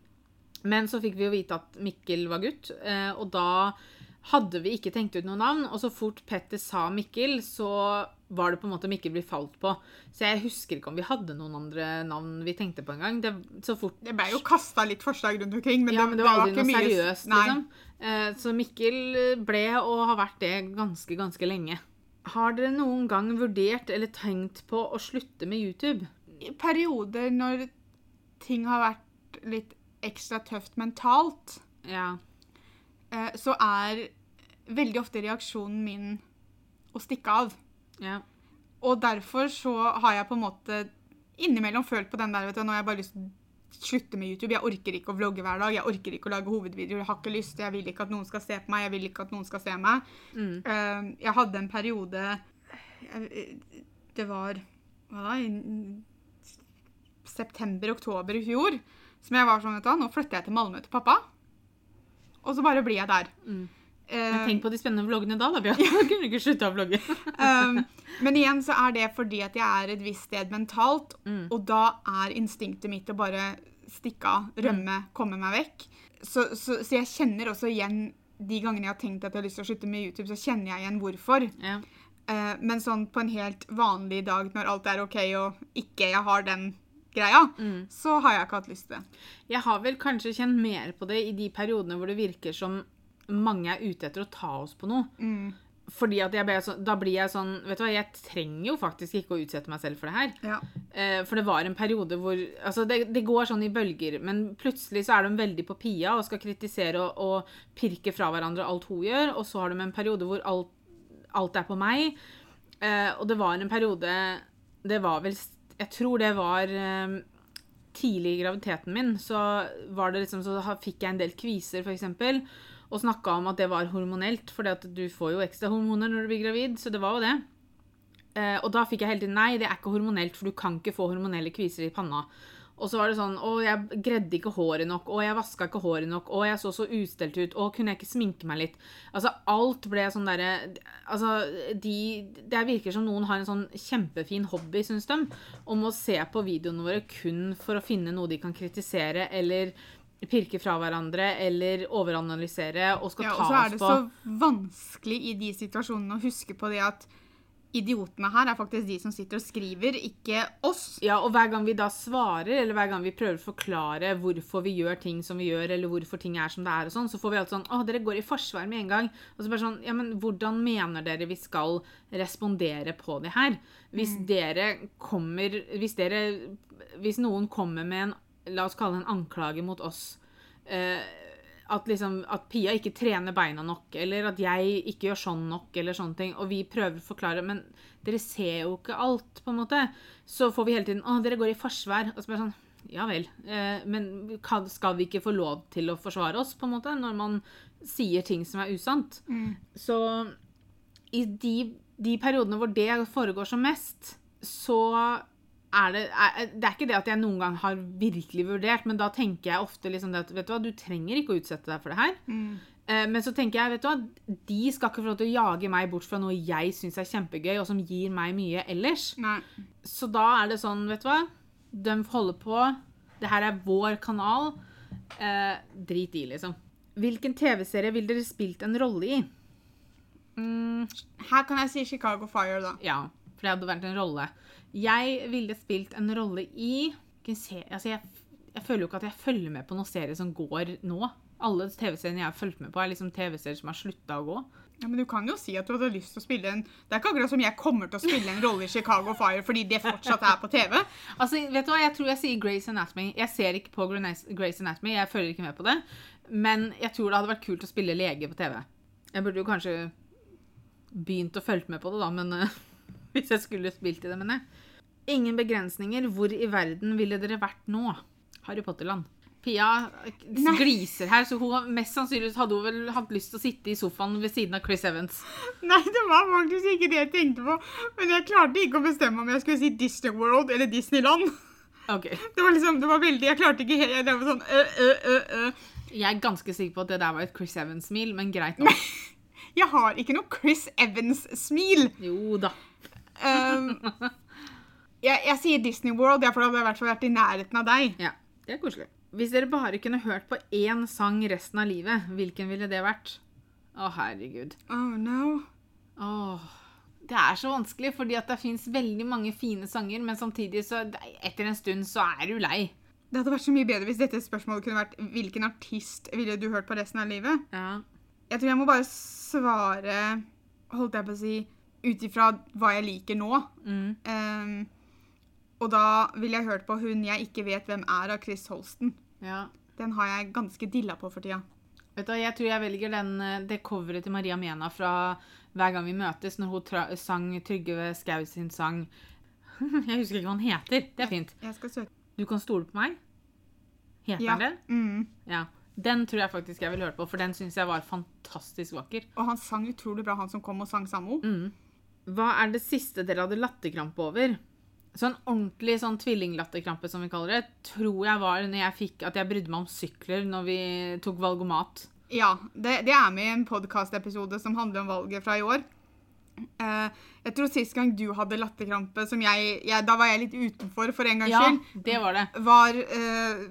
[SPEAKER 2] men så fikk vi jo vite at Mikkel var gutt, eh, og da hadde vi ikke tenkt ut noe navn. Og så fort Petter sa Mikkel, så var det på en måte Mikkel vi falt på. Så jeg husker ikke om vi hadde noen andre navn vi tenkte på engang. Det, så fort
[SPEAKER 1] Det ble jo kasta litt forslag rundt omkring, men,
[SPEAKER 2] ja, men det var aldri
[SPEAKER 1] ikke
[SPEAKER 2] noe
[SPEAKER 1] mye-
[SPEAKER 2] seriøst, liksom. Eh, Så Mikkel ble og har vært det ganske, ganske lenge. Har dere noen gang vurdert eller tenkt på å slutte med YouTube?
[SPEAKER 1] I perioder når ting har vært litt ekstra tøft mentalt,
[SPEAKER 2] Ja.
[SPEAKER 1] Eh, så er veldig ofte reaksjonen min å stikke av.
[SPEAKER 2] ja.
[SPEAKER 1] Og derfor så har jeg på en måte innimellom følt på den der, vet du, nå har jeg bare lyst til å slutte med YouTube. Jeg orker ikke å vlogge hver dag, jeg orker ikke å lage hovedvideoer, jeg har ikke lyst, jeg vil ikke at noen skal se på meg, jeg vil ikke at noen skal se meg.
[SPEAKER 2] Mm.
[SPEAKER 1] Uh, jeg hadde en periode, jeg- det var, hva da, september-oktober i fjor, som jeg var sånn, vet du, nå flytter jeg til Malmø til pappa, og så bare blir jeg der.
[SPEAKER 2] Mm.
[SPEAKER 1] Eh,
[SPEAKER 2] Men tenk på de spennende vloggene da, da, Bjørn. Da kunne ikke slutta å vlogge.
[SPEAKER 1] Um, men igjen så er det fordi at jeg er et visst sted mentalt,
[SPEAKER 2] Mm.
[SPEAKER 1] og da er instinktet mitt å bare stikke av, rømme, komme meg vekk. Så, så, så jeg kjenner også igjen de gangene jeg har tenkt at jeg har lyst til å slutte med YouTube, så kjenner jeg igjen hvorfor.
[SPEAKER 2] Ja.
[SPEAKER 1] Uh, men sånn på en helt vanlig dag når alt er OK og ikke jeg har den greia,
[SPEAKER 2] Mm.
[SPEAKER 1] så har jeg ikke hatt lyst til det.
[SPEAKER 2] Jeg har vel kanskje kjent mer på det i de periodene hvor det virker som mange er ute etter å ta oss på noe.
[SPEAKER 1] Mm.
[SPEAKER 2] Fordi at jeg ble så, Da blir jeg sånn Vet du hva, jeg trenger jo faktisk ikke å utsette meg selv for det her.
[SPEAKER 1] Ja.
[SPEAKER 2] Eh, for det var en periode hvor Altså, det, det går sånn i bølger, men plutselig så er de veldig på Pia og skal kritisere og, og pirke fra hverandre alt hun gjør, og så har de en periode hvor alt, alt er på meg. Eh, og det var en periode Det var vel Jeg tror det var eh, tidlig i graviditeten min, så liksom Så fikk jeg en del kviser, eksempel, og snakka om at det var hormonelt, for du får jo ekstra hormoner når du blir gravid, så det var jo det. Eh, og da fikk jeg hele tiden nei, det er ikke hormonelt, for du kan ikke få hormonelle kviser i panna. Og så var det sånn Å, jeg gredde ikke håret nok. Å, jeg vaska ikke håret nok. Å, jeg så så ustelt ut. Å, kunne jeg ikke sminke meg litt? Altså, alt ble sånn derre Altså, de Det virker som noen har en sånn kjempefin hobby, syns de, om å se på videoene våre kun for å finne noe de kan kritisere, eller pirke fra hverandre, eller overanalysere, og skal
[SPEAKER 1] Ja, og så er det så vanskelig i de situasjonene å huske på det at idiotene her er faktisk de som sitter og skriver, ikke oss.
[SPEAKER 2] Ja, og hver gang vi da svarer, eller hver gang vi prøver å forklare hvorfor vi gjør ting som vi gjør, eller hvorfor ting er som det er og sånn, så får vi alt sånn Å, dere går i forsvar med en gang. Og så bare sånn Ja, men hvordan mener dere vi skal respondere på det her? Hvis dere kommer Hvis dere Hvis noen kommer med en La oss kalle det en anklage mot oss. Eh, at, liksom, at Pia ikke trener beina nok, eller at jeg ikke gjør sånn nok, eller sånne ting. Og vi prøver å forklare, men dere ser jo ikke alt, på en måte. Så får vi hele tiden Å, dere går i forsvar. Og så bare sånn Ja vel. Eh, men skal vi ikke få lov til å forsvare oss, på en måte, når man sier ting som er usant? Så i de, de periodene hvor det foregår som mest, så er det er, Det er ikke det at jeg noen gang har virkelig vurdert, men da tenker jeg ofte liksom at vet du hva, du trenger ikke å utsette deg for det her. Eh, Men så tenker jeg, vet du hva, de skal ikke få lov til å jage meg bort fra noe jeg syns er kjempegøy, og som gir meg mye ellers.
[SPEAKER 1] Nei.
[SPEAKER 2] Så da er det sånn, vet du hva, de holder på. Det her er vår kanal. Eh, drit i, liksom. Hvilken TV-serie ville dere spilt en rolle i? Mm,
[SPEAKER 1] Her kan jeg si Chicago Fire, da.
[SPEAKER 2] ja, for det hadde vært en rolle. Jeg ville spilt en rolle i se, altså jeg, jeg føler jo ikke at jeg følger med på noen serie som går nå. Alle TV-seriene jeg har fulgt med på, er liksom TV-serier som har slutta å gå.
[SPEAKER 1] Ja, men Du kan jo si at du hadde lyst til å spille en Det er ikke akkurat som jeg kommer til å spille en rolle i Chicago Fire fordi det fortsatt er på TV.
[SPEAKER 2] Altså, vet du hva? Jeg tror jeg sier Grace Anatomy. Jeg ser ikke på Grace Anatomy, jeg følger ikke med på det. Men jeg tror det hadde vært kult å spille lege på TV. Jeg burde jo kanskje begynt å følge med på det, da, men eh, hvis jeg skulle spilt i det, mener jeg. Ingen begrensninger. Hvor i verden ville dere vært nå? Harry Potterland. Pia
[SPEAKER 1] Nei.
[SPEAKER 2] gliser her, så hun mest sannsynligvis hadde hun vel hatt lyst til å sitte i sofaen ved siden av Chris Evans.
[SPEAKER 1] Nei, det var faktisk ikke det jeg tenkte på. Men jeg klarte ikke å bestemme om jeg skulle si Disney World eller Disneyland.
[SPEAKER 2] Ok.
[SPEAKER 1] Det var liksom, det var veldig, Jeg klarte ikke helt Det var sånn ø, ø, ø, ø.
[SPEAKER 2] Jeg er ganske sikker på at det der var et Chris Evans-smil, men greit nok.
[SPEAKER 1] Jeg har ikke noe Chris Evans-smil.
[SPEAKER 2] Jo da.
[SPEAKER 1] Um, jeg, jeg sier Disney World, ja, for da hadde jeg i hvert fall vært i nærheten av deg.
[SPEAKER 2] Ja, det er koselig. Hvis dere bare kunne hørt på én sang resten av livet, hvilken ville det vært? Å, herregud.
[SPEAKER 1] Oh no.
[SPEAKER 2] Oh. Det er så vanskelig, fordi at det fins veldig mange fine sanger, men samtidig så Etter en stund så er du lei.
[SPEAKER 1] Det hadde vært så mye bedre hvis dette spørsmålet kunne vært hvilken artist ville du hørt på resten av livet?
[SPEAKER 2] Ja.
[SPEAKER 1] Jeg tror jeg må bare svare, holdt jeg på å si, ut ifra hva jeg liker nå.
[SPEAKER 2] Mm.
[SPEAKER 1] Um, og da ville jeg hørt på hun jeg ikke vet hvem er av Chris Holsten.
[SPEAKER 2] ja.
[SPEAKER 1] Den har jeg ganske dilla på for tida.
[SPEAKER 2] Vet du, Jeg tror jeg velger den, eh, det coveret til Maria Mena fra Hver gang vi møtes, når hun sang Trygve Skau sin sang Jeg husker ikke hva den heter. Det er fint.
[SPEAKER 1] Jeg skal søke.
[SPEAKER 2] Du kan stole på meg. Heter
[SPEAKER 1] Ja.
[SPEAKER 2] den det?
[SPEAKER 1] Mm.
[SPEAKER 2] Ja. Den tror jeg faktisk jeg vil høre på, for den syns jeg var fantastisk vakker.
[SPEAKER 1] Og han sang utrolig bra, han som kom og sang sammen med henne.
[SPEAKER 2] Mm. Hva er det siste dere hadde latterkrampe over? Sånn ordentlig sånn tvillinglatterkrampe, som vi kaller det, tror jeg var når jeg fikk at jeg brydde meg om sykler når vi tok valgomat.
[SPEAKER 1] Ja, det, det er med i en podkastepisode som handler om valget fra i år. Uh, jeg tror sist gang du hadde latterkrampe, som jeg, jeg Da var jeg litt utenfor for en gangs
[SPEAKER 2] Ja,
[SPEAKER 1] skyld,
[SPEAKER 2] det var det.
[SPEAKER 1] var uh,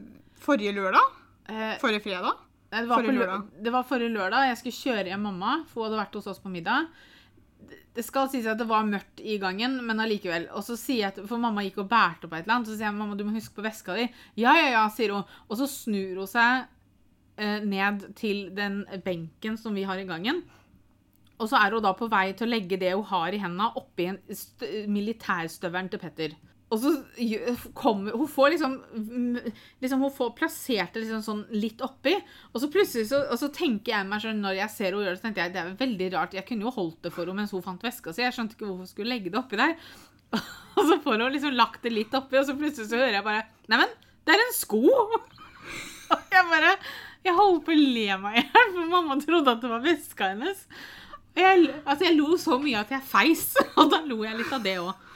[SPEAKER 1] forrige lørdag.
[SPEAKER 2] Uh,
[SPEAKER 1] Forrige fredag.
[SPEAKER 2] Nei, det, var
[SPEAKER 1] Forrige lørdag.
[SPEAKER 2] det var forrige lørdag. Jeg skulle kjøre hjem mamma, for hun hadde vært hos oss på middag. Det- skal sies at det var mørkt i gangen, men allikevel. Og så sier jeg, at, For mamma gikk og bærte på et eller annet, så sier jeg mamma, du må huske på veska di. Ja, ja, ja, sier hun. Og så snur hun seg eh, ned til den benken som vi har i gangen. Og så er hun da på vei til å legge det hun har i hendene, oppi en militærstøvelen til Petter. Og så kommer Hun får liksom, liksom Hun får plassert det liksom sånn litt oppi. Og så plutselig så, og så tenker jeg meg sånn når jeg ser henne gjøre det, så tenkte jeg det er veldig rart. Jeg kunne jo holdt det for henne mens hun fant veska si. Jeg skjønte ikke hvorfor hun skulle legge det oppi der. Og så får hun liksom lagt det litt oppi, og så plutselig så hører jeg bare Neimen, det er en sko! Og jeg bare Jeg holdt på å le meg i hjel, for mamma trodde at det var veska hennes. Jeg, altså jeg lo så mye at jeg feis, og da lo jeg litt av det òg.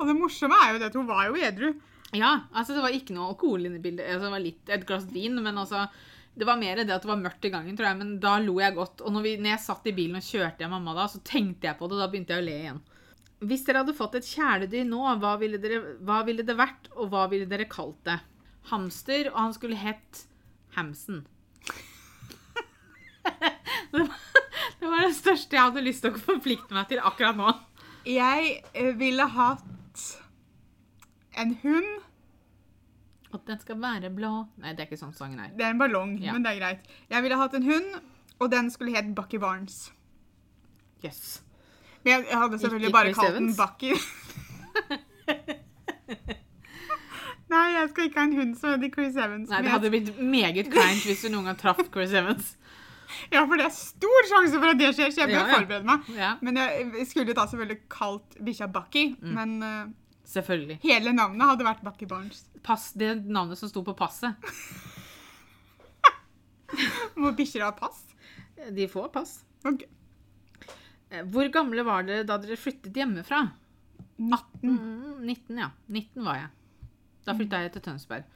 [SPEAKER 1] Og det morsomme er jo det at hun var jo edru.
[SPEAKER 2] Ja, altså det var ikke noe alkohol inne i bildet. Altså, det var litt et glass vin, men altså Det var mer det at det var mørkt i gangen, tror jeg, men da lo jeg godt. Og når, vi, når jeg satt i bilen og kjørte hjem mamma da, så tenkte jeg på det, og da begynte jeg å le igjen. Hvis dere hadde fått et kjæledyr nå, hva ville, dere, hva ville det vært, og hva ville dere kalt det? Hamster, og han skulle hett Hamsen. det, var, det var det største jeg hadde lyst til å forplikte meg til akkurat nå.
[SPEAKER 1] Jeg eh, ville hatt en hund.
[SPEAKER 2] At den skal være blå Nei, det er ikke sånn sangen er.
[SPEAKER 1] Det er en ballong,
[SPEAKER 2] Ja.
[SPEAKER 1] men det er greit. Jeg ville hatt en hund, og den skulle het Bucky Barnes.
[SPEAKER 2] Yes.
[SPEAKER 1] Men jeg, jeg hadde selvfølgelig
[SPEAKER 2] Ikke
[SPEAKER 1] bare kalt den Bucky. Nei, jeg skal ikke ha en hund som heter Chris Evans.
[SPEAKER 2] Nei, det hadde blitt meget kleint hvis du noen gang traff Chris Evans.
[SPEAKER 1] Ja, for det er stor sjanse for at det skjer, så jeg bør
[SPEAKER 2] Ja, ja.
[SPEAKER 1] forberede meg.
[SPEAKER 2] Ja,
[SPEAKER 1] Men jeg skulle da selvfølgelig kalt bikkja Bucky,
[SPEAKER 2] Mm.
[SPEAKER 1] men eh,
[SPEAKER 2] selvfølgelig.
[SPEAKER 1] hele navnet hadde vært Bucky Barnes.
[SPEAKER 2] Pass, det navnet som sto på passet.
[SPEAKER 1] Må bikkjer ha pass?
[SPEAKER 2] De får pass.
[SPEAKER 1] Ok.
[SPEAKER 2] Eh, Hvor gamle var dere da dere flyttet hjemmefra?
[SPEAKER 1] 19.
[SPEAKER 2] Mm, 19, ja. 19 var jeg. Da flytta jeg til Tønsberg.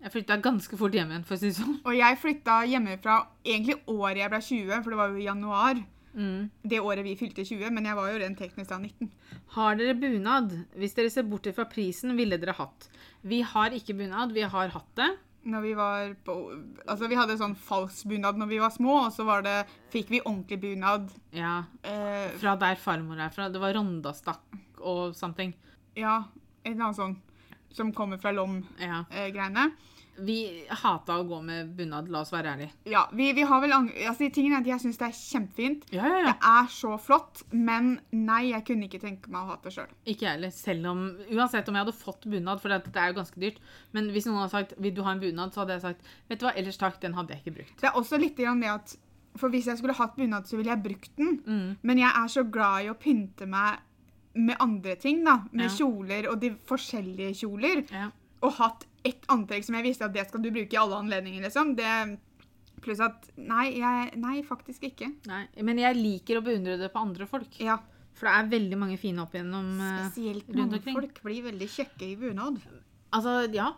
[SPEAKER 2] Jeg flytta ganske fort hjem igjen, for å si det sånn.
[SPEAKER 1] Og jeg flytta hjemmefra egentlig året jeg ble 20, for det var jo i januar.
[SPEAKER 2] Mm.
[SPEAKER 1] Det året vi fylte 20, men jeg var jo rent teknisk da 19.
[SPEAKER 2] Har dere bunad? Hvis dere ser bort fra prisen, ville dere hatt. Vi har ikke bunad, vi har hatt det.
[SPEAKER 1] Når vi var på Altså, vi hadde sånn falsk bunad når vi var små, og så var det Fikk vi ordentlig bunad.
[SPEAKER 2] Ja,
[SPEAKER 1] Eh,
[SPEAKER 2] fra der farmor er fra. Det var rondastakk og something.
[SPEAKER 1] ja, en annen sånn som kommer fra
[SPEAKER 2] Ja.
[SPEAKER 1] Lom-greiene.
[SPEAKER 2] Vi hata å gå med bunad, la oss være ærlige.
[SPEAKER 1] ja, vi, vi har vel Altså, tingen er at jeg syns det er kjempefint.
[SPEAKER 2] Ja, ja,
[SPEAKER 1] Det er så flott, men nei, jeg kunne ikke tenke meg å ha det sjøl.
[SPEAKER 2] Ikke jeg heller. Selv om Uansett om jeg hadde fått bunad, for det det er jo ganske dyrt. Men hvis noen hadde sagt 'vil du ha en bunad', så hadde jeg sagt 'vet du hva, ellers takk, den hadde jeg ikke brukt'.
[SPEAKER 1] Det er også litt grann det at For hvis jeg skulle hatt bunad, så ville jeg brukt den.
[SPEAKER 2] Mm.
[SPEAKER 1] Men jeg er så glad i å pynte meg med andre ting, da. Med
[SPEAKER 2] Ja.
[SPEAKER 1] kjoler og de forskjellige kjoler.
[SPEAKER 2] Ja.
[SPEAKER 1] Og hatt ett antrekk som jeg visste at det skal du bruke i alle anledninger, liksom. Det Pluss at Nei, jeg, nei, faktisk ikke.
[SPEAKER 2] Nei, men jeg liker å beundre det på andre folk.
[SPEAKER 1] Ja.
[SPEAKER 2] For det er veldig mange fine opp gjennom eh,
[SPEAKER 1] Spesielt
[SPEAKER 2] rundt
[SPEAKER 1] mange folk blir veldig kjekke i bunad.
[SPEAKER 2] Altså, ja.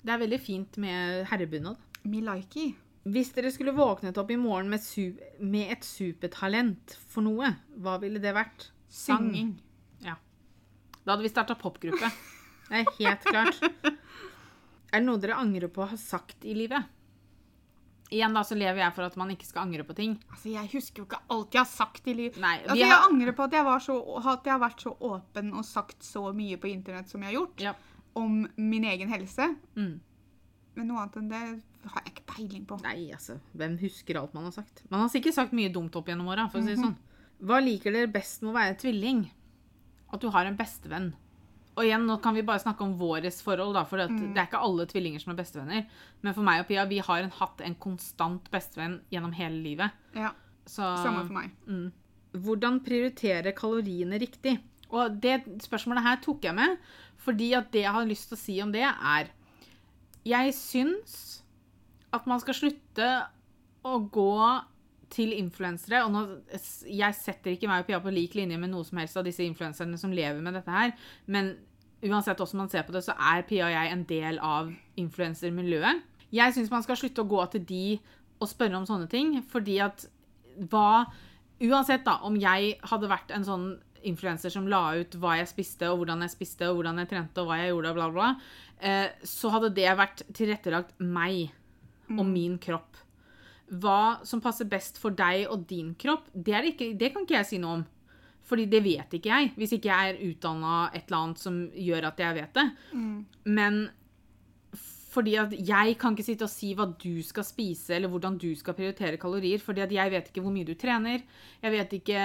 [SPEAKER 2] Det er veldig fint med herrebunad.
[SPEAKER 1] Milaiki.
[SPEAKER 2] Hvis dere skulle våknet opp i morgen med, su med et supertalent for noe, hva ville det vært? Sang.
[SPEAKER 1] Ja.
[SPEAKER 2] Da hadde vi starta popgruppe. Det er helt klart. Er det noe dere angrer på å ha sagt i livet? Igjen da, så lever jeg for at man ikke skal angre på ting.
[SPEAKER 1] Altså, jeg husker jo ikke alt jeg har sagt i livet.
[SPEAKER 2] Nei,
[SPEAKER 1] Altså, jeg
[SPEAKER 2] har...
[SPEAKER 1] angrer på at jeg, var så, at jeg har vært så åpen og sagt så mye på internett som jeg har gjort.
[SPEAKER 2] Ja.
[SPEAKER 1] Om min egen helse.
[SPEAKER 2] Mm.
[SPEAKER 1] Men noe annet enn det har jeg ikke peiling på.
[SPEAKER 2] Nei, altså, hvem husker alt man har sagt? Man har sikkert sagt mye dumt opp gjennom åra, si mm
[SPEAKER 1] -hmm.
[SPEAKER 2] sånn. Hva liker dere best med å være tvilling? At du har en bestevenn. Og igjen, nå kan vi bare snakke om våres forhold, da, for at
[SPEAKER 1] Mm.
[SPEAKER 2] det er ikke alle tvillinger som er bestevenner. Men for meg og Pia, vi har en, hatt en konstant bestevenn gjennom hele livet.
[SPEAKER 1] Ja,
[SPEAKER 2] Så,
[SPEAKER 1] Samme for meg.
[SPEAKER 2] Mm. Hvordan prioritere kaloriene riktig? Og det spørsmålet her tok jeg med, fordi at det jeg har lyst til å si om det, er Jeg syns at man skal slutte å gå til influensere. Og nå, jeg setter ikke meg og Pia på lik linje med noe som helst av disse influenserne som lever med dette her, men uansett hvordan man ser på det, så er Pia og jeg en del av influensermiljøet. Jeg syns man skal slutte å gå til de og spørre om sånne ting, fordi at hva Uansett da, om jeg hadde vært en sånn influenser som la ut hva jeg spiste, og hvordan jeg spiste, og hvordan jeg trente, og hva jeg gjorde, og bla, bla, eh, så hadde det vært tilrettelagt meg og min kropp. Hva som passer best for deg og din kropp, det, ikke, det kan ikke jeg si noe om. Fordi det vet ikke jeg, hvis ikke jeg er utdanna et eller annet som gjør at jeg vet det. Men fordi at jeg kan ikke sitte og si hva du skal spise, eller hvordan du skal prioritere kalorier, fordi at jeg vet ikke hvor mye du trener. Jeg vet ikke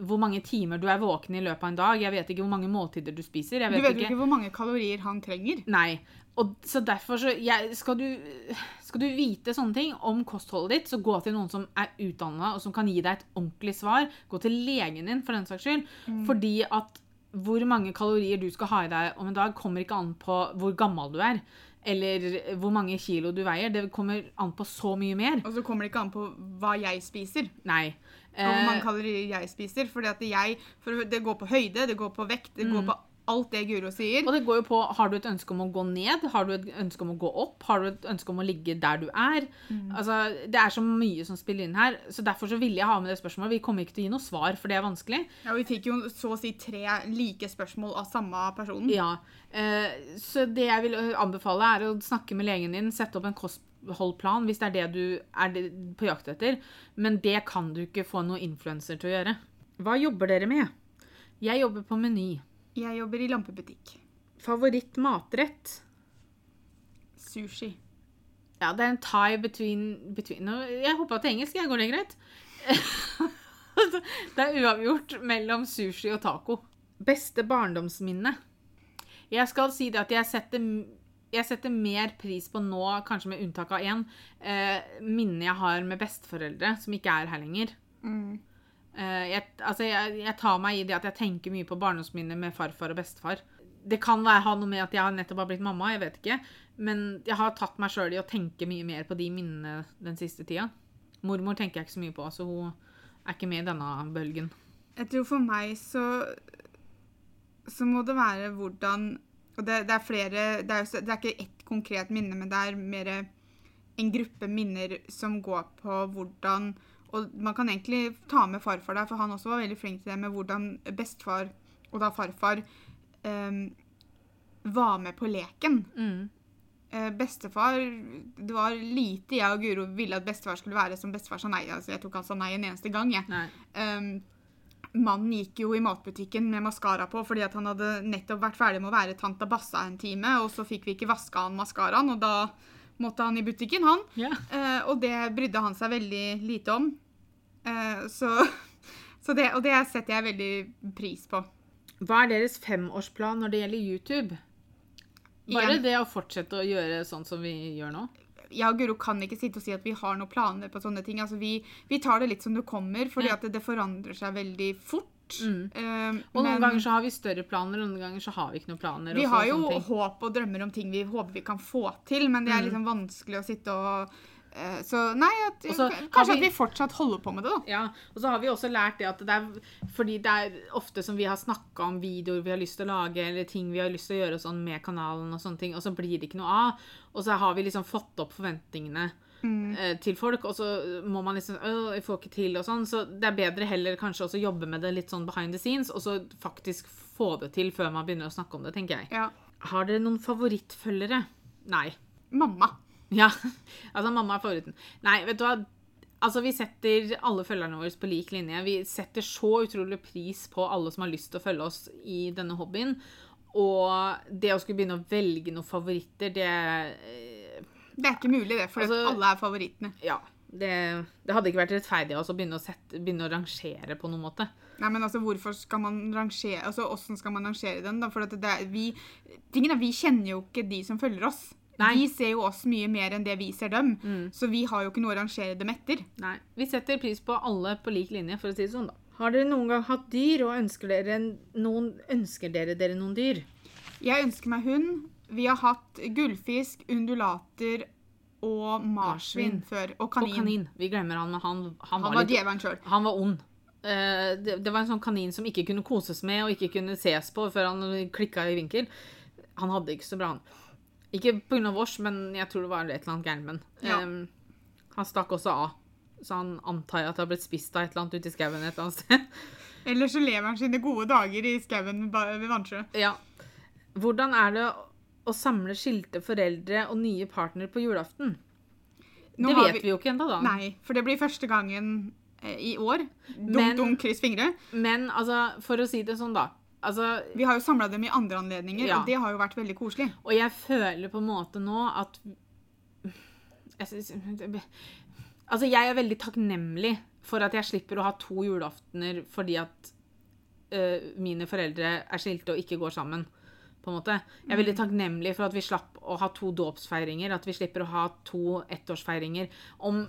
[SPEAKER 2] hvor mange timer du er våken i løpet av en dag. Jeg vet ikke hvor mange måltider du spiser.
[SPEAKER 1] Du
[SPEAKER 2] vet,
[SPEAKER 1] jo ikke hvor mange kalorier han trenger.
[SPEAKER 2] Nei. Og så derfor så jeg, skal, du, skal du vite sånne ting om kostholdet ditt, så gå til noen som er utdanna, og som kan gi deg et ordentlig svar. Gå til legen din, for den saks skyld. Fordi at hvor mange kalorier du skal ha i deg om en dag, kommer ikke an på hvor gammel du er. Eller hvor mange kilo du veier. Det kommer an på så mye mer.
[SPEAKER 1] Og så kommer det ikke an på hva jeg spiser.
[SPEAKER 2] Nei.
[SPEAKER 1] Og hvor mange
[SPEAKER 2] Eh,
[SPEAKER 1] kalorier jeg spiser. Fordi at jeg, for det går på høyde, det går på vekt, det går på alt det Guro sier.
[SPEAKER 2] Og det går jo på Har du et ønske om å gå ned? Har du et ønske om å gå opp? Har du et ønske om å ligge der du er? Altså, Det er så mye som spiller inn her. Så Derfor så ville jeg ha med det spørsmålet. Vi kommer ikke til å gi noe svar, for det er vanskelig.
[SPEAKER 1] Ja, Vi fikk jo så å si tre like spørsmål av samme personen.
[SPEAKER 2] Ja, eh, Så det jeg vil anbefale, er å snakke med legen din. Sette opp en kostholdplan hvis det er det du er på jakt etter. Men det kan du ikke få noen influenser til å gjøre. Hva jobber dere med? Jeg jobber på Meny.
[SPEAKER 1] Jeg jobber i lampebutikk.
[SPEAKER 2] Favoritt matrett?
[SPEAKER 1] Sushi.
[SPEAKER 2] Ja, det er en tie between, between Jeg hoppa til engelsk, jeg. Går det greit? det er uavgjort mellom sushi og taco. Beste barndomsminne? Jeg skal si det at jeg setter, jeg setter mer pris på nå, kanskje med unntak av én, eh, minnet jeg har med besteforeldre, som ikke er her lenger.
[SPEAKER 1] Mm.
[SPEAKER 2] Eh, jeg, altså jeg, jeg tar meg i det at jeg tenker mye på barndomsminner med farfar og bestefar. Det kan være, ha noe med at jeg nettopp har blitt mamma, jeg vet ikke. Men jeg har tatt meg sjøl i å tenke mye mer på de minnene den siste tida. Mormor tenker jeg ikke så mye på, så hun er ikke med i denne bølgen.
[SPEAKER 1] Jeg tror for meg så så må det være hvordan Og det, det er flere det er, det er ikke ett konkret minne, men det er mer en gruppe minner som går på hvordan Og man kan egentlig ta med farfar der, for han også var veldig flink til det med hvordan bestefar, og da farfar, um, var med på leken.
[SPEAKER 2] Mm.
[SPEAKER 1] Uh, bestefar Det var lite jeg og Guro ville at bestefar skulle være som bestefar sa nei. Altså, jeg tok han sa nei en eneste gang. Jeg. Um, mannen gikk jo i matbutikken med maskara på fordi at han hadde nettopp vært ferdig med å være tanta Bassa en time, og så fikk vi ikke vaska han maskaraen, og da måtte han i butikken, han.
[SPEAKER 2] Ja.
[SPEAKER 1] Eh, og det brydde han seg veldig lite om. Eh, så, så det, og det setter jeg veldig pris på.
[SPEAKER 2] Hva er deres femårsplan når det gjelder YouTube? Bare
[SPEAKER 1] Igjen.
[SPEAKER 2] det å fortsette å gjøre sånn som vi gjør nå?
[SPEAKER 1] jeg og Guro kan ikke sitte og si at vi har noen planer på sånne ting. Altså, vi, vi tar det litt som det kommer, fordi
[SPEAKER 2] Ja.
[SPEAKER 1] det, det forandrer seg veldig fort.
[SPEAKER 2] Mm.
[SPEAKER 1] Eh,
[SPEAKER 2] Og noen ganger så har vi større planer, og noen ganger så har vi ikke noen planer.
[SPEAKER 1] vi har jo håp og drømmer om ting vi håper vi kan få til, men det er
[SPEAKER 2] Mm.
[SPEAKER 1] liksom vanskelig å sitte og eh, Så nei, at,
[SPEAKER 2] også,
[SPEAKER 1] kanskje
[SPEAKER 2] vi-
[SPEAKER 1] at vi fortsatt holder på med det, da.
[SPEAKER 2] Ja, og så har vi også lært det at det er Fordi det er ofte som vi har snakka om videoer vi har lyst til å lage, eller ting vi har lyst til å gjøre sånn med kanalen, og sånne ting, og så blir det ikke noe av. Og så har vi liksom fått opp forventningene
[SPEAKER 1] Mm.
[SPEAKER 2] eh, til folk, og så må man liksom Å, jeg får ikke til, og sånn. Så det er bedre heller kanskje også jobbe med det litt sånn behind the scenes, og så faktisk få det til før man begynner å snakke om det, tenker jeg.
[SPEAKER 1] Ja.
[SPEAKER 2] Har dere noen favorittfølgere? Nei.
[SPEAKER 1] Mamma.
[SPEAKER 2] Ja, altså mamma er favoritten. Nei, vet du hva? Altså, vi setter alle følgerne våre på lik linje. Vi setter så utrolig pris på alle som har lyst til å følge oss i denne hobbyen. Og det å skulle begynne å velge noen favoritter, det
[SPEAKER 1] Det er ikke mulig, det, for
[SPEAKER 2] Altså-
[SPEAKER 1] alle er favorittene.
[SPEAKER 2] Ja. Det, det hadde ikke vært rettferdig oss å begynne å, sette, begynne å rangere på noen måte.
[SPEAKER 1] Nei, men altså, hvorfor skal man rangere Altså, Hvordan skal man rangere den? da? For at det er, vi, tingen er, vi kjenner jo ikke de som følger oss.
[SPEAKER 2] Nei.
[SPEAKER 1] De ser jo oss mye mer enn det vi ser dem.
[SPEAKER 2] Mm.
[SPEAKER 1] Så vi har jo ikke noe å rangere dem etter.
[SPEAKER 2] Nei. Vi setter pris på alle på lik linje, for å si det sånn, da. Har dere noen gang hatt dyr, og ønsker dere noen, ønsker dere, dere noen dyr?
[SPEAKER 1] Jeg ønsker meg hund. Vi har hatt gullfisk, undulater og marsvin før. Og kanin.
[SPEAKER 2] Og kanin. Vi glemmer han, men han, han,
[SPEAKER 1] Han
[SPEAKER 2] var
[SPEAKER 1] var
[SPEAKER 2] litt
[SPEAKER 1] djevelen sjøl.
[SPEAKER 2] Han var ond. Eh, det, det var en sånn kanin som ikke kunne koses med og ikke kunne ses på før han klikka i vinkel. Han hadde ikke så bra, han. Ikke pga. vårs, men jeg tror det var et eller annet gærent med han.
[SPEAKER 1] Ja.
[SPEAKER 2] um, han stakk også av, så han antar jeg at det har blitt spist av et eller annet ute i skauen et eller annet sted.
[SPEAKER 1] Eller så lever han sine gode dager i skauen ved Vannsjø.
[SPEAKER 2] ja. Hvordan er det å- samle skilte foreldre og nye partnere på julaften?
[SPEAKER 1] Nå
[SPEAKER 2] det vet vi jo ikke ennå, da.
[SPEAKER 1] Nei, for det blir første gangen eh, i år. Dunk, dunk, kryss fingre.
[SPEAKER 2] Men altså, for å si det sånn, da. Altså,
[SPEAKER 1] Vi har jo samla dem i andre anledninger,
[SPEAKER 2] Ja.
[SPEAKER 1] og det har jo vært veldig koselig.
[SPEAKER 2] Og jeg føler på en måte nå at jeg synes, Altså, jeg er veldig takknemlig for at jeg slipper å ha to julaftener fordi at uh, mine foreldre er skilte og ikke går sammen. På en måte. Jeg er veldig takknemlig for at vi slapp å ha to dåpsfeiringer, at vi slipper å ha to ettårsfeiringer. Om,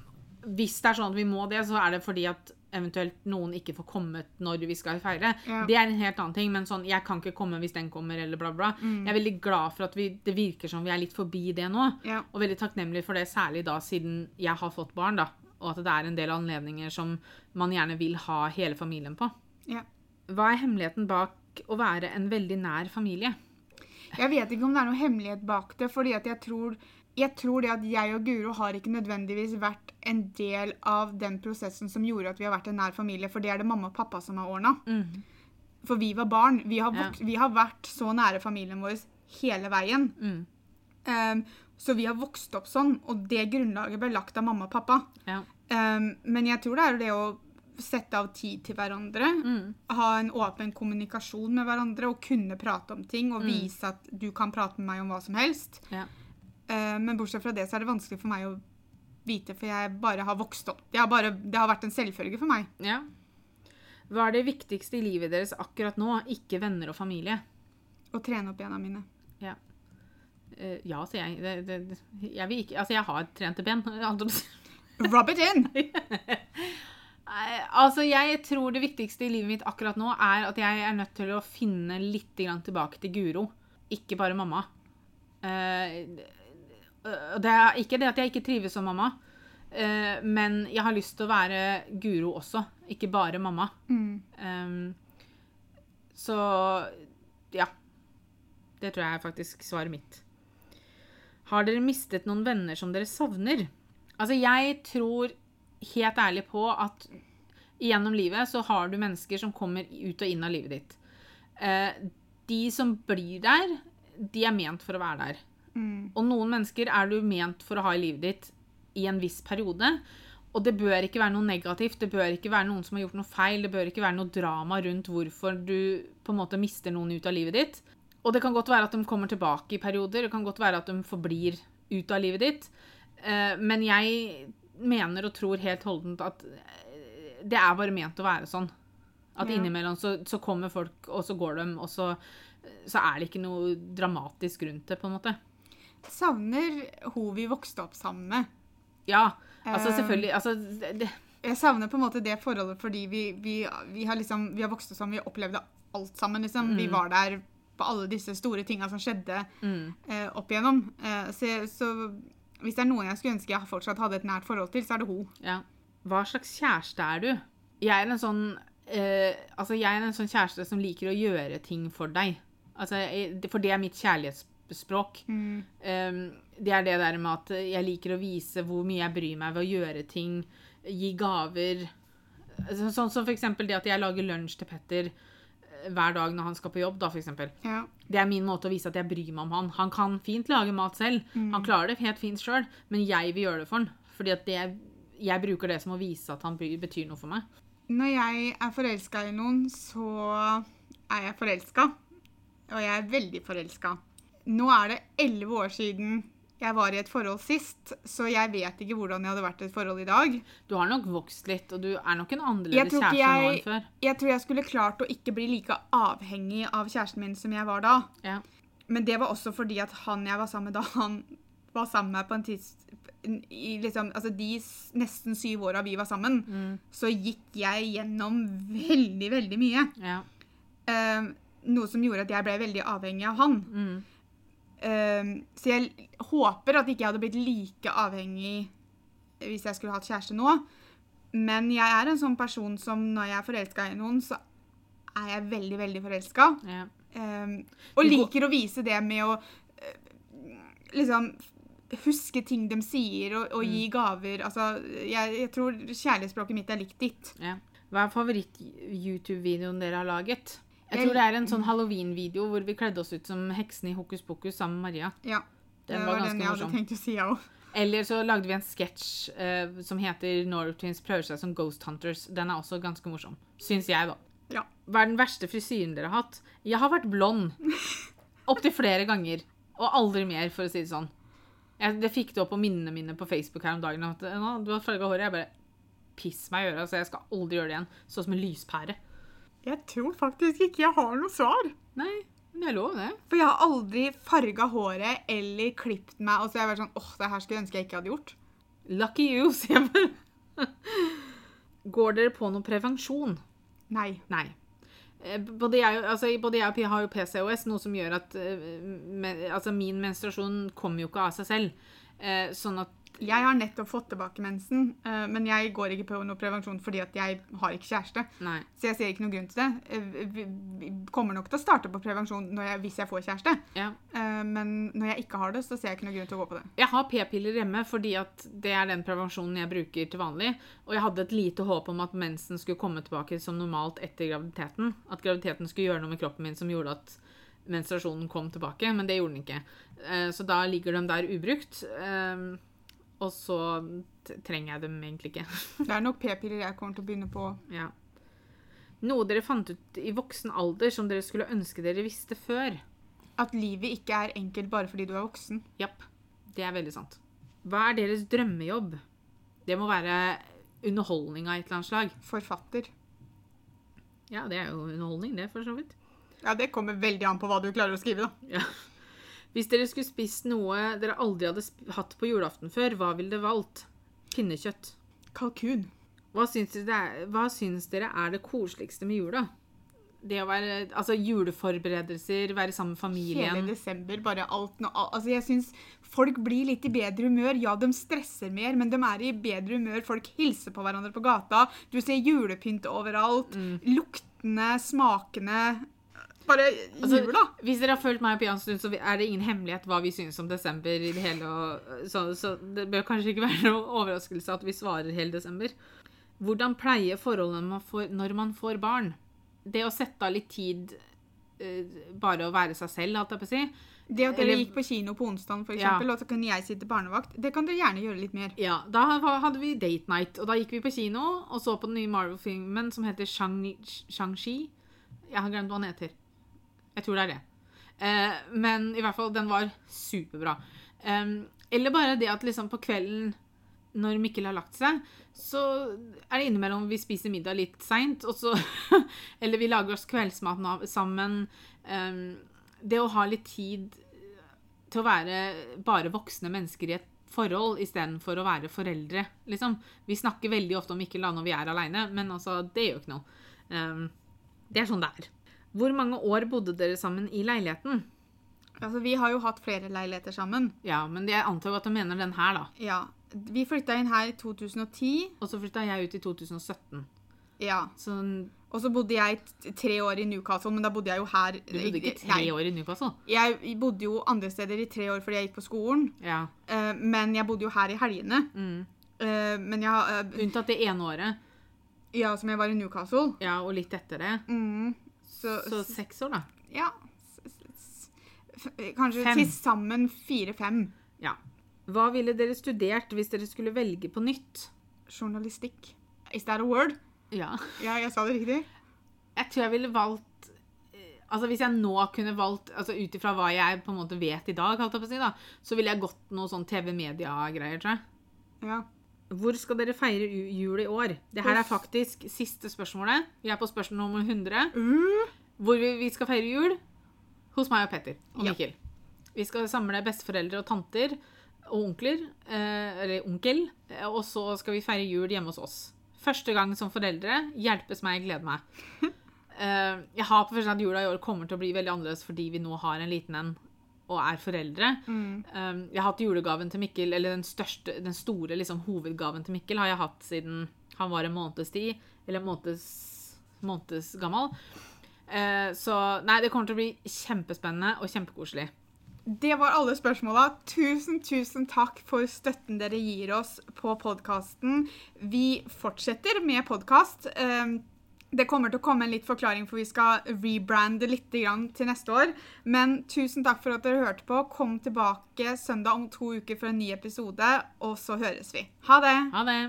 [SPEAKER 2] hvis det er sånn at vi må det, så er det fordi at eventuelt noen ikke får kommet når vi skal feire.
[SPEAKER 1] Ja.
[SPEAKER 2] Det er en helt annen ting, men sånn, jeg kan ikke komme hvis den kommer, eller bla, bla. Jeg er veldig glad for at vi, det virker som vi er litt forbi det nå.
[SPEAKER 1] Ja.
[SPEAKER 2] Og veldig takknemlig for det, særlig da siden jeg har fått barn, da. Og at det er en del anledninger som man gjerne vil ha hele familien på.
[SPEAKER 1] Ja.
[SPEAKER 2] Hva er hemmeligheten bak å være en veldig nær familie?
[SPEAKER 1] Jeg vet ikke om det er noe hemmelighet bak det, fordi jeg tror, jeg tror det at jeg og Guro har ikke nødvendigvis vært en del av den prosessen som gjorde at vi har vært en nær familie, for det er det mamma og pappa som har ordna. For vi var barn. Vi har,
[SPEAKER 2] Ja.
[SPEAKER 1] vi har vært så nære familien vår hele veien.
[SPEAKER 2] Mm.
[SPEAKER 1] Um, så vi har vokst opp sånn, og det grunnlaget ble lagt av mamma og pappa.
[SPEAKER 2] Ja.
[SPEAKER 1] Um, men jeg tror det er jo det å sette av tid til hverandre.
[SPEAKER 2] Mm.
[SPEAKER 1] Ha en åpen kommunikasjon med hverandre og kunne prate om ting. Og
[SPEAKER 2] Mm.
[SPEAKER 1] vise at du kan prate med meg om hva som helst.
[SPEAKER 2] Ja.
[SPEAKER 1] Eh, men bortsett fra det så er det vanskelig for meg å vite, for jeg bare har vokst opp. Har bare, det har vært en selvfølge for meg.
[SPEAKER 2] ja. Hva er det viktigste i livet deres akkurat nå? Ikke venner og familie.
[SPEAKER 1] Å trene opp bena mine.
[SPEAKER 2] Eh, ja, sier jeg. Det, det, det- jeg ikke Altså, jeg har trente ben.
[SPEAKER 1] Rub it in!
[SPEAKER 2] Altså, jeg tror det viktigste i livet mitt akkurat nå er at jeg er nødt til å finne litt tilbake til Guro. Ikke bare mamma. Eh, det er ikke det at jeg ikke trives som mamma, eh, men jeg har lyst til å være Guro også, ikke bare mamma.
[SPEAKER 1] Mm.
[SPEAKER 2] Så ja. Det tror jeg er faktisk svaret mitt. Har dere mistet noen venner som dere savner? Altså, jeg tror helt ærlig på at gjennom livet så har du mennesker som kommer ut og inn av livet ditt. Eh, de som blir der, de er ment for å være der.
[SPEAKER 1] Mm.
[SPEAKER 2] Og noen mennesker er du ment for å ha i livet ditt i en viss periode. Og det bør ikke være noe negativt, det bør ikke være noen som har gjort noe feil, det bør ikke være noe drama rundt hvorfor du på en måte mister noen ut av livet ditt. Og det kan godt være at de kommer tilbake i perioder, det kan godt være at de forblir ut av livet ditt. Eh, Men jeg mener og tror helt holdent at eh, det er bare ment å være sånn. At
[SPEAKER 1] Ja.
[SPEAKER 2] innimellom så, så kommer folk, og så går de, og så, så er det ikke noe dramatisk rundt det, på en måte.
[SPEAKER 1] Savner hun vi vokste opp sammen med.
[SPEAKER 2] Ja, altså
[SPEAKER 1] Eh,
[SPEAKER 2] selvfølgelig altså, det,
[SPEAKER 1] Jeg savner på en måte det forholdet fordi vi, vi, vi, har, liksom, vi har vokst opp sammen, vi opplevde alt sammen. Liksom. Vi var der på alle disse store tinga som skjedde
[SPEAKER 2] mm,
[SPEAKER 1] eh, opp igjennom. Eh, så, så hvis det er noen jeg skulle ønske jeg fortsatt hadde et nært forhold til, så er det hun.
[SPEAKER 2] ja. Hva slags kjæreste er du? Jeg er en sånn eh, Altså, jeg er en sånn kjæreste som liker å gjøre ting for deg. Altså, jeg, for det er mitt kjærlighetsspråk. Um, det er det der med at jeg liker å vise hvor mye jeg bryr meg ved å gjøre ting, gi gaver. Så- Sånn som for eksempel det at jeg lager lunsj til Petter hver dag når han skal på jobb, da, eksempel.
[SPEAKER 1] Ja.
[SPEAKER 2] Det er min måte å vise at jeg bryr meg om han. Han kan fint lage mat selv. Han klarer det helt fint sjøl, men jeg vil gjøre det for han. Fordi at det, jeg bruker det som å vise at han betyr noe for meg.
[SPEAKER 1] Når jeg er forelska i noen, så er jeg forelska. Og jeg er veldig forelska. Nå er det elleve år siden jeg var i et forhold sist, så jeg vet ikke hvordan jeg hadde vært i et forhold i dag.
[SPEAKER 2] Du har nok vokst litt, og du er nok en annerledes kjæreste nå enn før.
[SPEAKER 1] Jeg tror jeg skulle klart å ikke bli like avhengig av kjæresten min som jeg var da.
[SPEAKER 2] Ja.
[SPEAKER 1] Men det var også fordi at han jeg var sammen med da, han var sammen med meg på en tids... I liksom, altså de nesten syv åra vi var sammen,
[SPEAKER 2] Mm.
[SPEAKER 1] så gikk jeg gjennom veldig, veldig mye.
[SPEAKER 2] Ja.
[SPEAKER 1] Eh, noe som gjorde at jeg ble veldig avhengig av han.
[SPEAKER 2] Mm.
[SPEAKER 1] Eh, så jeg håper at ikke jeg hadde blitt like avhengig hvis jeg skulle hatt kjæreste nå. Men jeg er en sånn person som når jeg er forelska i noen, så er jeg veldig, veldig forelska.
[SPEAKER 2] Ja.
[SPEAKER 1] Um, og liker å vise det med å eh, liksom huske ting de sier, og, og gi gaver. Altså, jeg, jeg tror kjærlighetsspråket mitt er likt ditt.
[SPEAKER 2] Ja. Hva er favoritt-YouTube-videoen dere har laget? Jeg tror det er en sånn halloween-video hvor vi kledde oss ut som heksene i Hokus Pokus sammen med Maria.
[SPEAKER 1] Ja,
[SPEAKER 2] Den
[SPEAKER 1] det
[SPEAKER 2] var
[SPEAKER 1] den jeg hadde
[SPEAKER 2] morsom.
[SPEAKER 1] tenkt å si, jeg òg.
[SPEAKER 2] Eller så lagde vi en sketsj eh, som heter Norway Twins prøver seg som Ghost Hunters. Den er også ganske morsom. Syns jeg, da.
[SPEAKER 1] Ja.
[SPEAKER 2] Hva er den verste frisyren dere har hatt? Jeg har vært blond. Opptil flere ganger. Og aldri mer, for å si det sånn. Jeg, det fikk det opp på minnene mine på Facebook her om dagen. At nå, du har farga håret. Jeg bare Piss meg i øret, så jeg skal aldri gjøre det igjen. Sånn som en lyspære.
[SPEAKER 1] Jeg tror faktisk ikke jeg har noe svar.
[SPEAKER 2] Nei, men det er lov, det.
[SPEAKER 1] For jeg har aldri farga håret eller klipt meg. Og så har jeg vært sånn åh, det her skulle jeg ønske jeg ikke hadde gjort.
[SPEAKER 2] Lucky you, sier jeg bare. Går dere på noe prevensjon?
[SPEAKER 1] Nei.
[SPEAKER 2] Nei. Eh, Både jeg, altså, både jeg og Pia har jo PCOS, noe som gjør at eh, altså, min menstruasjon kommer jo ikke av seg selv. Eh, sånn at
[SPEAKER 1] Jeg har nettopp fått tilbake mensen, eh, men jeg går ikke på noe prevensjon fordi at jeg har ikke kjæreste.
[SPEAKER 2] Nei.
[SPEAKER 1] Så jeg ser ikke noen grunn til det. Eh, Vi vi kommer nok til å starte på prevensjon når jeg, hvis jeg får kjæreste.
[SPEAKER 2] Ja.
[SPEAKER 1] Eh, Men når jeg ikke har det, så ser jeg ikke noen grunn til å gå på det.
[SPEAKER 2] Jeg har p-piller hjemme fordi at det er den prevensjonen jeg bruker til vanlig. Og jeg hadde et lite håp om at mensen skulle komme tilbake som normalt etter graviditeten. At graviditeten skulle gjøre noe med kroppen min som gjorde at menstruasjonen kom tilbake, men det gjorde den ikke. Så da ligger de der ubrukt. Og så trenger jeg dem egentlig ikke.
[SPEAKER 1] Det er nok p-piller jeg kommer til å begynne på.
[SPEAKER 2] ja. Noe dere fant ut i voksen alder som dere skulle ønske dere visste før.
[SPEAKER 1] At livet ikke er enkelt bare fordi du er voksen.
[SPEAKER 2] Japp. Det er veldig sant. Hva er deres drømmejobb? Det må være underholdning av et eller annet slag.
[SPEAKER 1] Forfatter.
[SPEAKER 2] Ja, det er jo underholdning, det, for så vidt.
[SPEAKER 1] Ja, det kommer veldig an på hva du klarer å skrive, da.
[SPEAKER 2] Ja. Hvis dere skulle spist noe dere aldri hadde hatt på julaften før, hva ville dere valgt? Pinnekjøtt.
[SPEAKER 1] Kalkun.
[SPEAKER 2] Hva syns, dere er, hva syns dere er det koseligste med jula? Det å være Altså juleforberedelser, være sammen med familien.
[SPEAKER 1] Hele desember, bare alt nå. Altså, jeg syns folk blir litt i bedre humør. Ja, de stresser mer, men de er i bedre humør. Folk hilser på hverandre på gata. Du ser julepynt overalt. Luktene, smakene. Bare
[SPEAKER 2] Altså,
[SPEAKER 1] jula.
[SPEAKER 2] Hvis dere har fulgt meg på en Stund, så er det ingen hemmelighet hva vi synes om desember i det hele. Og, så, så det bør kanskje ikke være noe overraskelse at vi svarer hele desember. Hvordan pleier forholdene man får når man får barn? Det å sette av litt tid eh, bare å være seg selv, holdt jeg på å si.
[SPEAKER 1] Det at dere gikk på kino på onsdag, for
[SPEAKER 2] Ja.
[SPEAKER 1] og så kunne jeg sitte barnevakt, det kan dere gjerne gjøre litt mer.
[SPEAKER 2] Ja, Da hadde vi date night, og da gikk vi på kino og så på den nye Marvel-filmen som heter Shang- Shang-Chi. Jeg har glemt hva den heter. Jeg tror det er det. Eh, men i hvert fall, den var superbra. Eh, eller bare det at liksom på kvelden, når Mikkel har lagt seg, så er det innimellom vi spiser middag litt seint, og så Eller vi lager oss kveldsmat sammen. Eh, det å ha litt tid til å være bare voksne mennesker i et forhold istedenfor å være foreldre, liksom. Vi snakker veldig ofte om Mikkel da når vi er aleine, men altså, det gjør ikke noe. Det er sånn det er. Hvor mange år bodde dere sammen i leiligheten?
[SPEAKER 1] Altså, Vi har jo hatt flere leiligheter sammen.
[SPEAKER 2] Ja, men jeg antar at du mener den her, da.
[SPEAKER 1] Ja. Vi flytta inn her i 2010.
[SPEAKER 2] Og så flytta jeg ut i 2017.
[SPEAKER 1] Ja.
[SPEAKER 2] Så
[SPEAKER 1] Og så bodde jeg tre år i Newcastle, men da bodde jeg jo her
[SPEAKER 2] du bodde ikke tre
[SPEAKER 1] Nei,
[SPEAKER 2] år i Newcastle?
[SPEAKER 1] Jeg bodde jo andre steder i tre år fordi jeg gikk på skolen,
[SPEAKER 2] Ja.
[SPEAKER 1] Uh, men jeg bodde jo her i helgene.
[SPEAKER 2] Mm.
[SPEAKER 1] Uh, men jeg eh,
[SPEAKER 2] Unntatt det ene året.
[SPEAKER 1] Ja, som jeg var i Newcastle.
[SPEAKER 2] Ja, og litt etter det.
[SPEAKER 1] Mm, så,
[SPEAKER 2] Så seks år, da.
[SPEAKER 1] ja Kanskje
[SPEAKER 2] Fem.
[SPEAKER 1] til sammen fire-fem.
[SPEAKER 2] Ja. Hva ville dere studert hvis dere skulle velge på nytt?
[SPEAKER 1] Journalistikk. Is that a word?
[SPEAKER 2] Ja.
[SPEAKER 1] Ja, jeg sa det riktig.
[SPEAKER 2] Jeg tror jeg ville valgt eh, Altså Hvis jeg nå kunne valgt altså ut ifra hva jeg på en måte vet i dag, si, da, så ville jeg gått noe sånn TV-media-greier, tror jeg.
[SPEAKER 1] Ja.
[SPEAKER 2] Hvor skal dere feire jul i år? Det her er faktisk siste spørsmålet. Vi er på spørsmål nummer 100.
[SPEAKER 1] Uh,
[SPEAKER 2] Hvor vi, skal feire jul? Hos meg og Petter og
[SPEAKER 1] Ja.
[SPEAKER 2] Vi skal samle besteforeldre og tanter og onkler, eh, eller onkel, eh, og så skal vi feire jul hjemme hos oss. Første gang som foreldre. Hjelpes meg, gleder meg. Eh, jeg har på følelsen at jula i år kommer til å bli veldig annerledes fordi vi nå har en liten en og er foreldre.
[SPEAKER 1] mm.
[SPEAKER 2] Um, jeg har hatt julegaven til Mikkel, eller den, største, den store liksom, hovedgaven til Mikkel har jeg hatt siden han var en måneds tid, eller en måneds, måneds gammel. Eh, så nei, det kommer til å bli kjempespennende og kjempekoselig.
[SPEAKER 1] Det var alle spørsmåla. Tusen, tusen takk for støtten dere gir oss på podkasten. Vi fortsetter med podkast. Det kommer til å komme en litt forklaring, for vi skal rebrande litt til neste år. Men tusen takk for at dere hørte på. Kom tilbake søndag om to uker for en ny episode, og så høres vi. Ha det!
[SPEAKER 2] Ha det!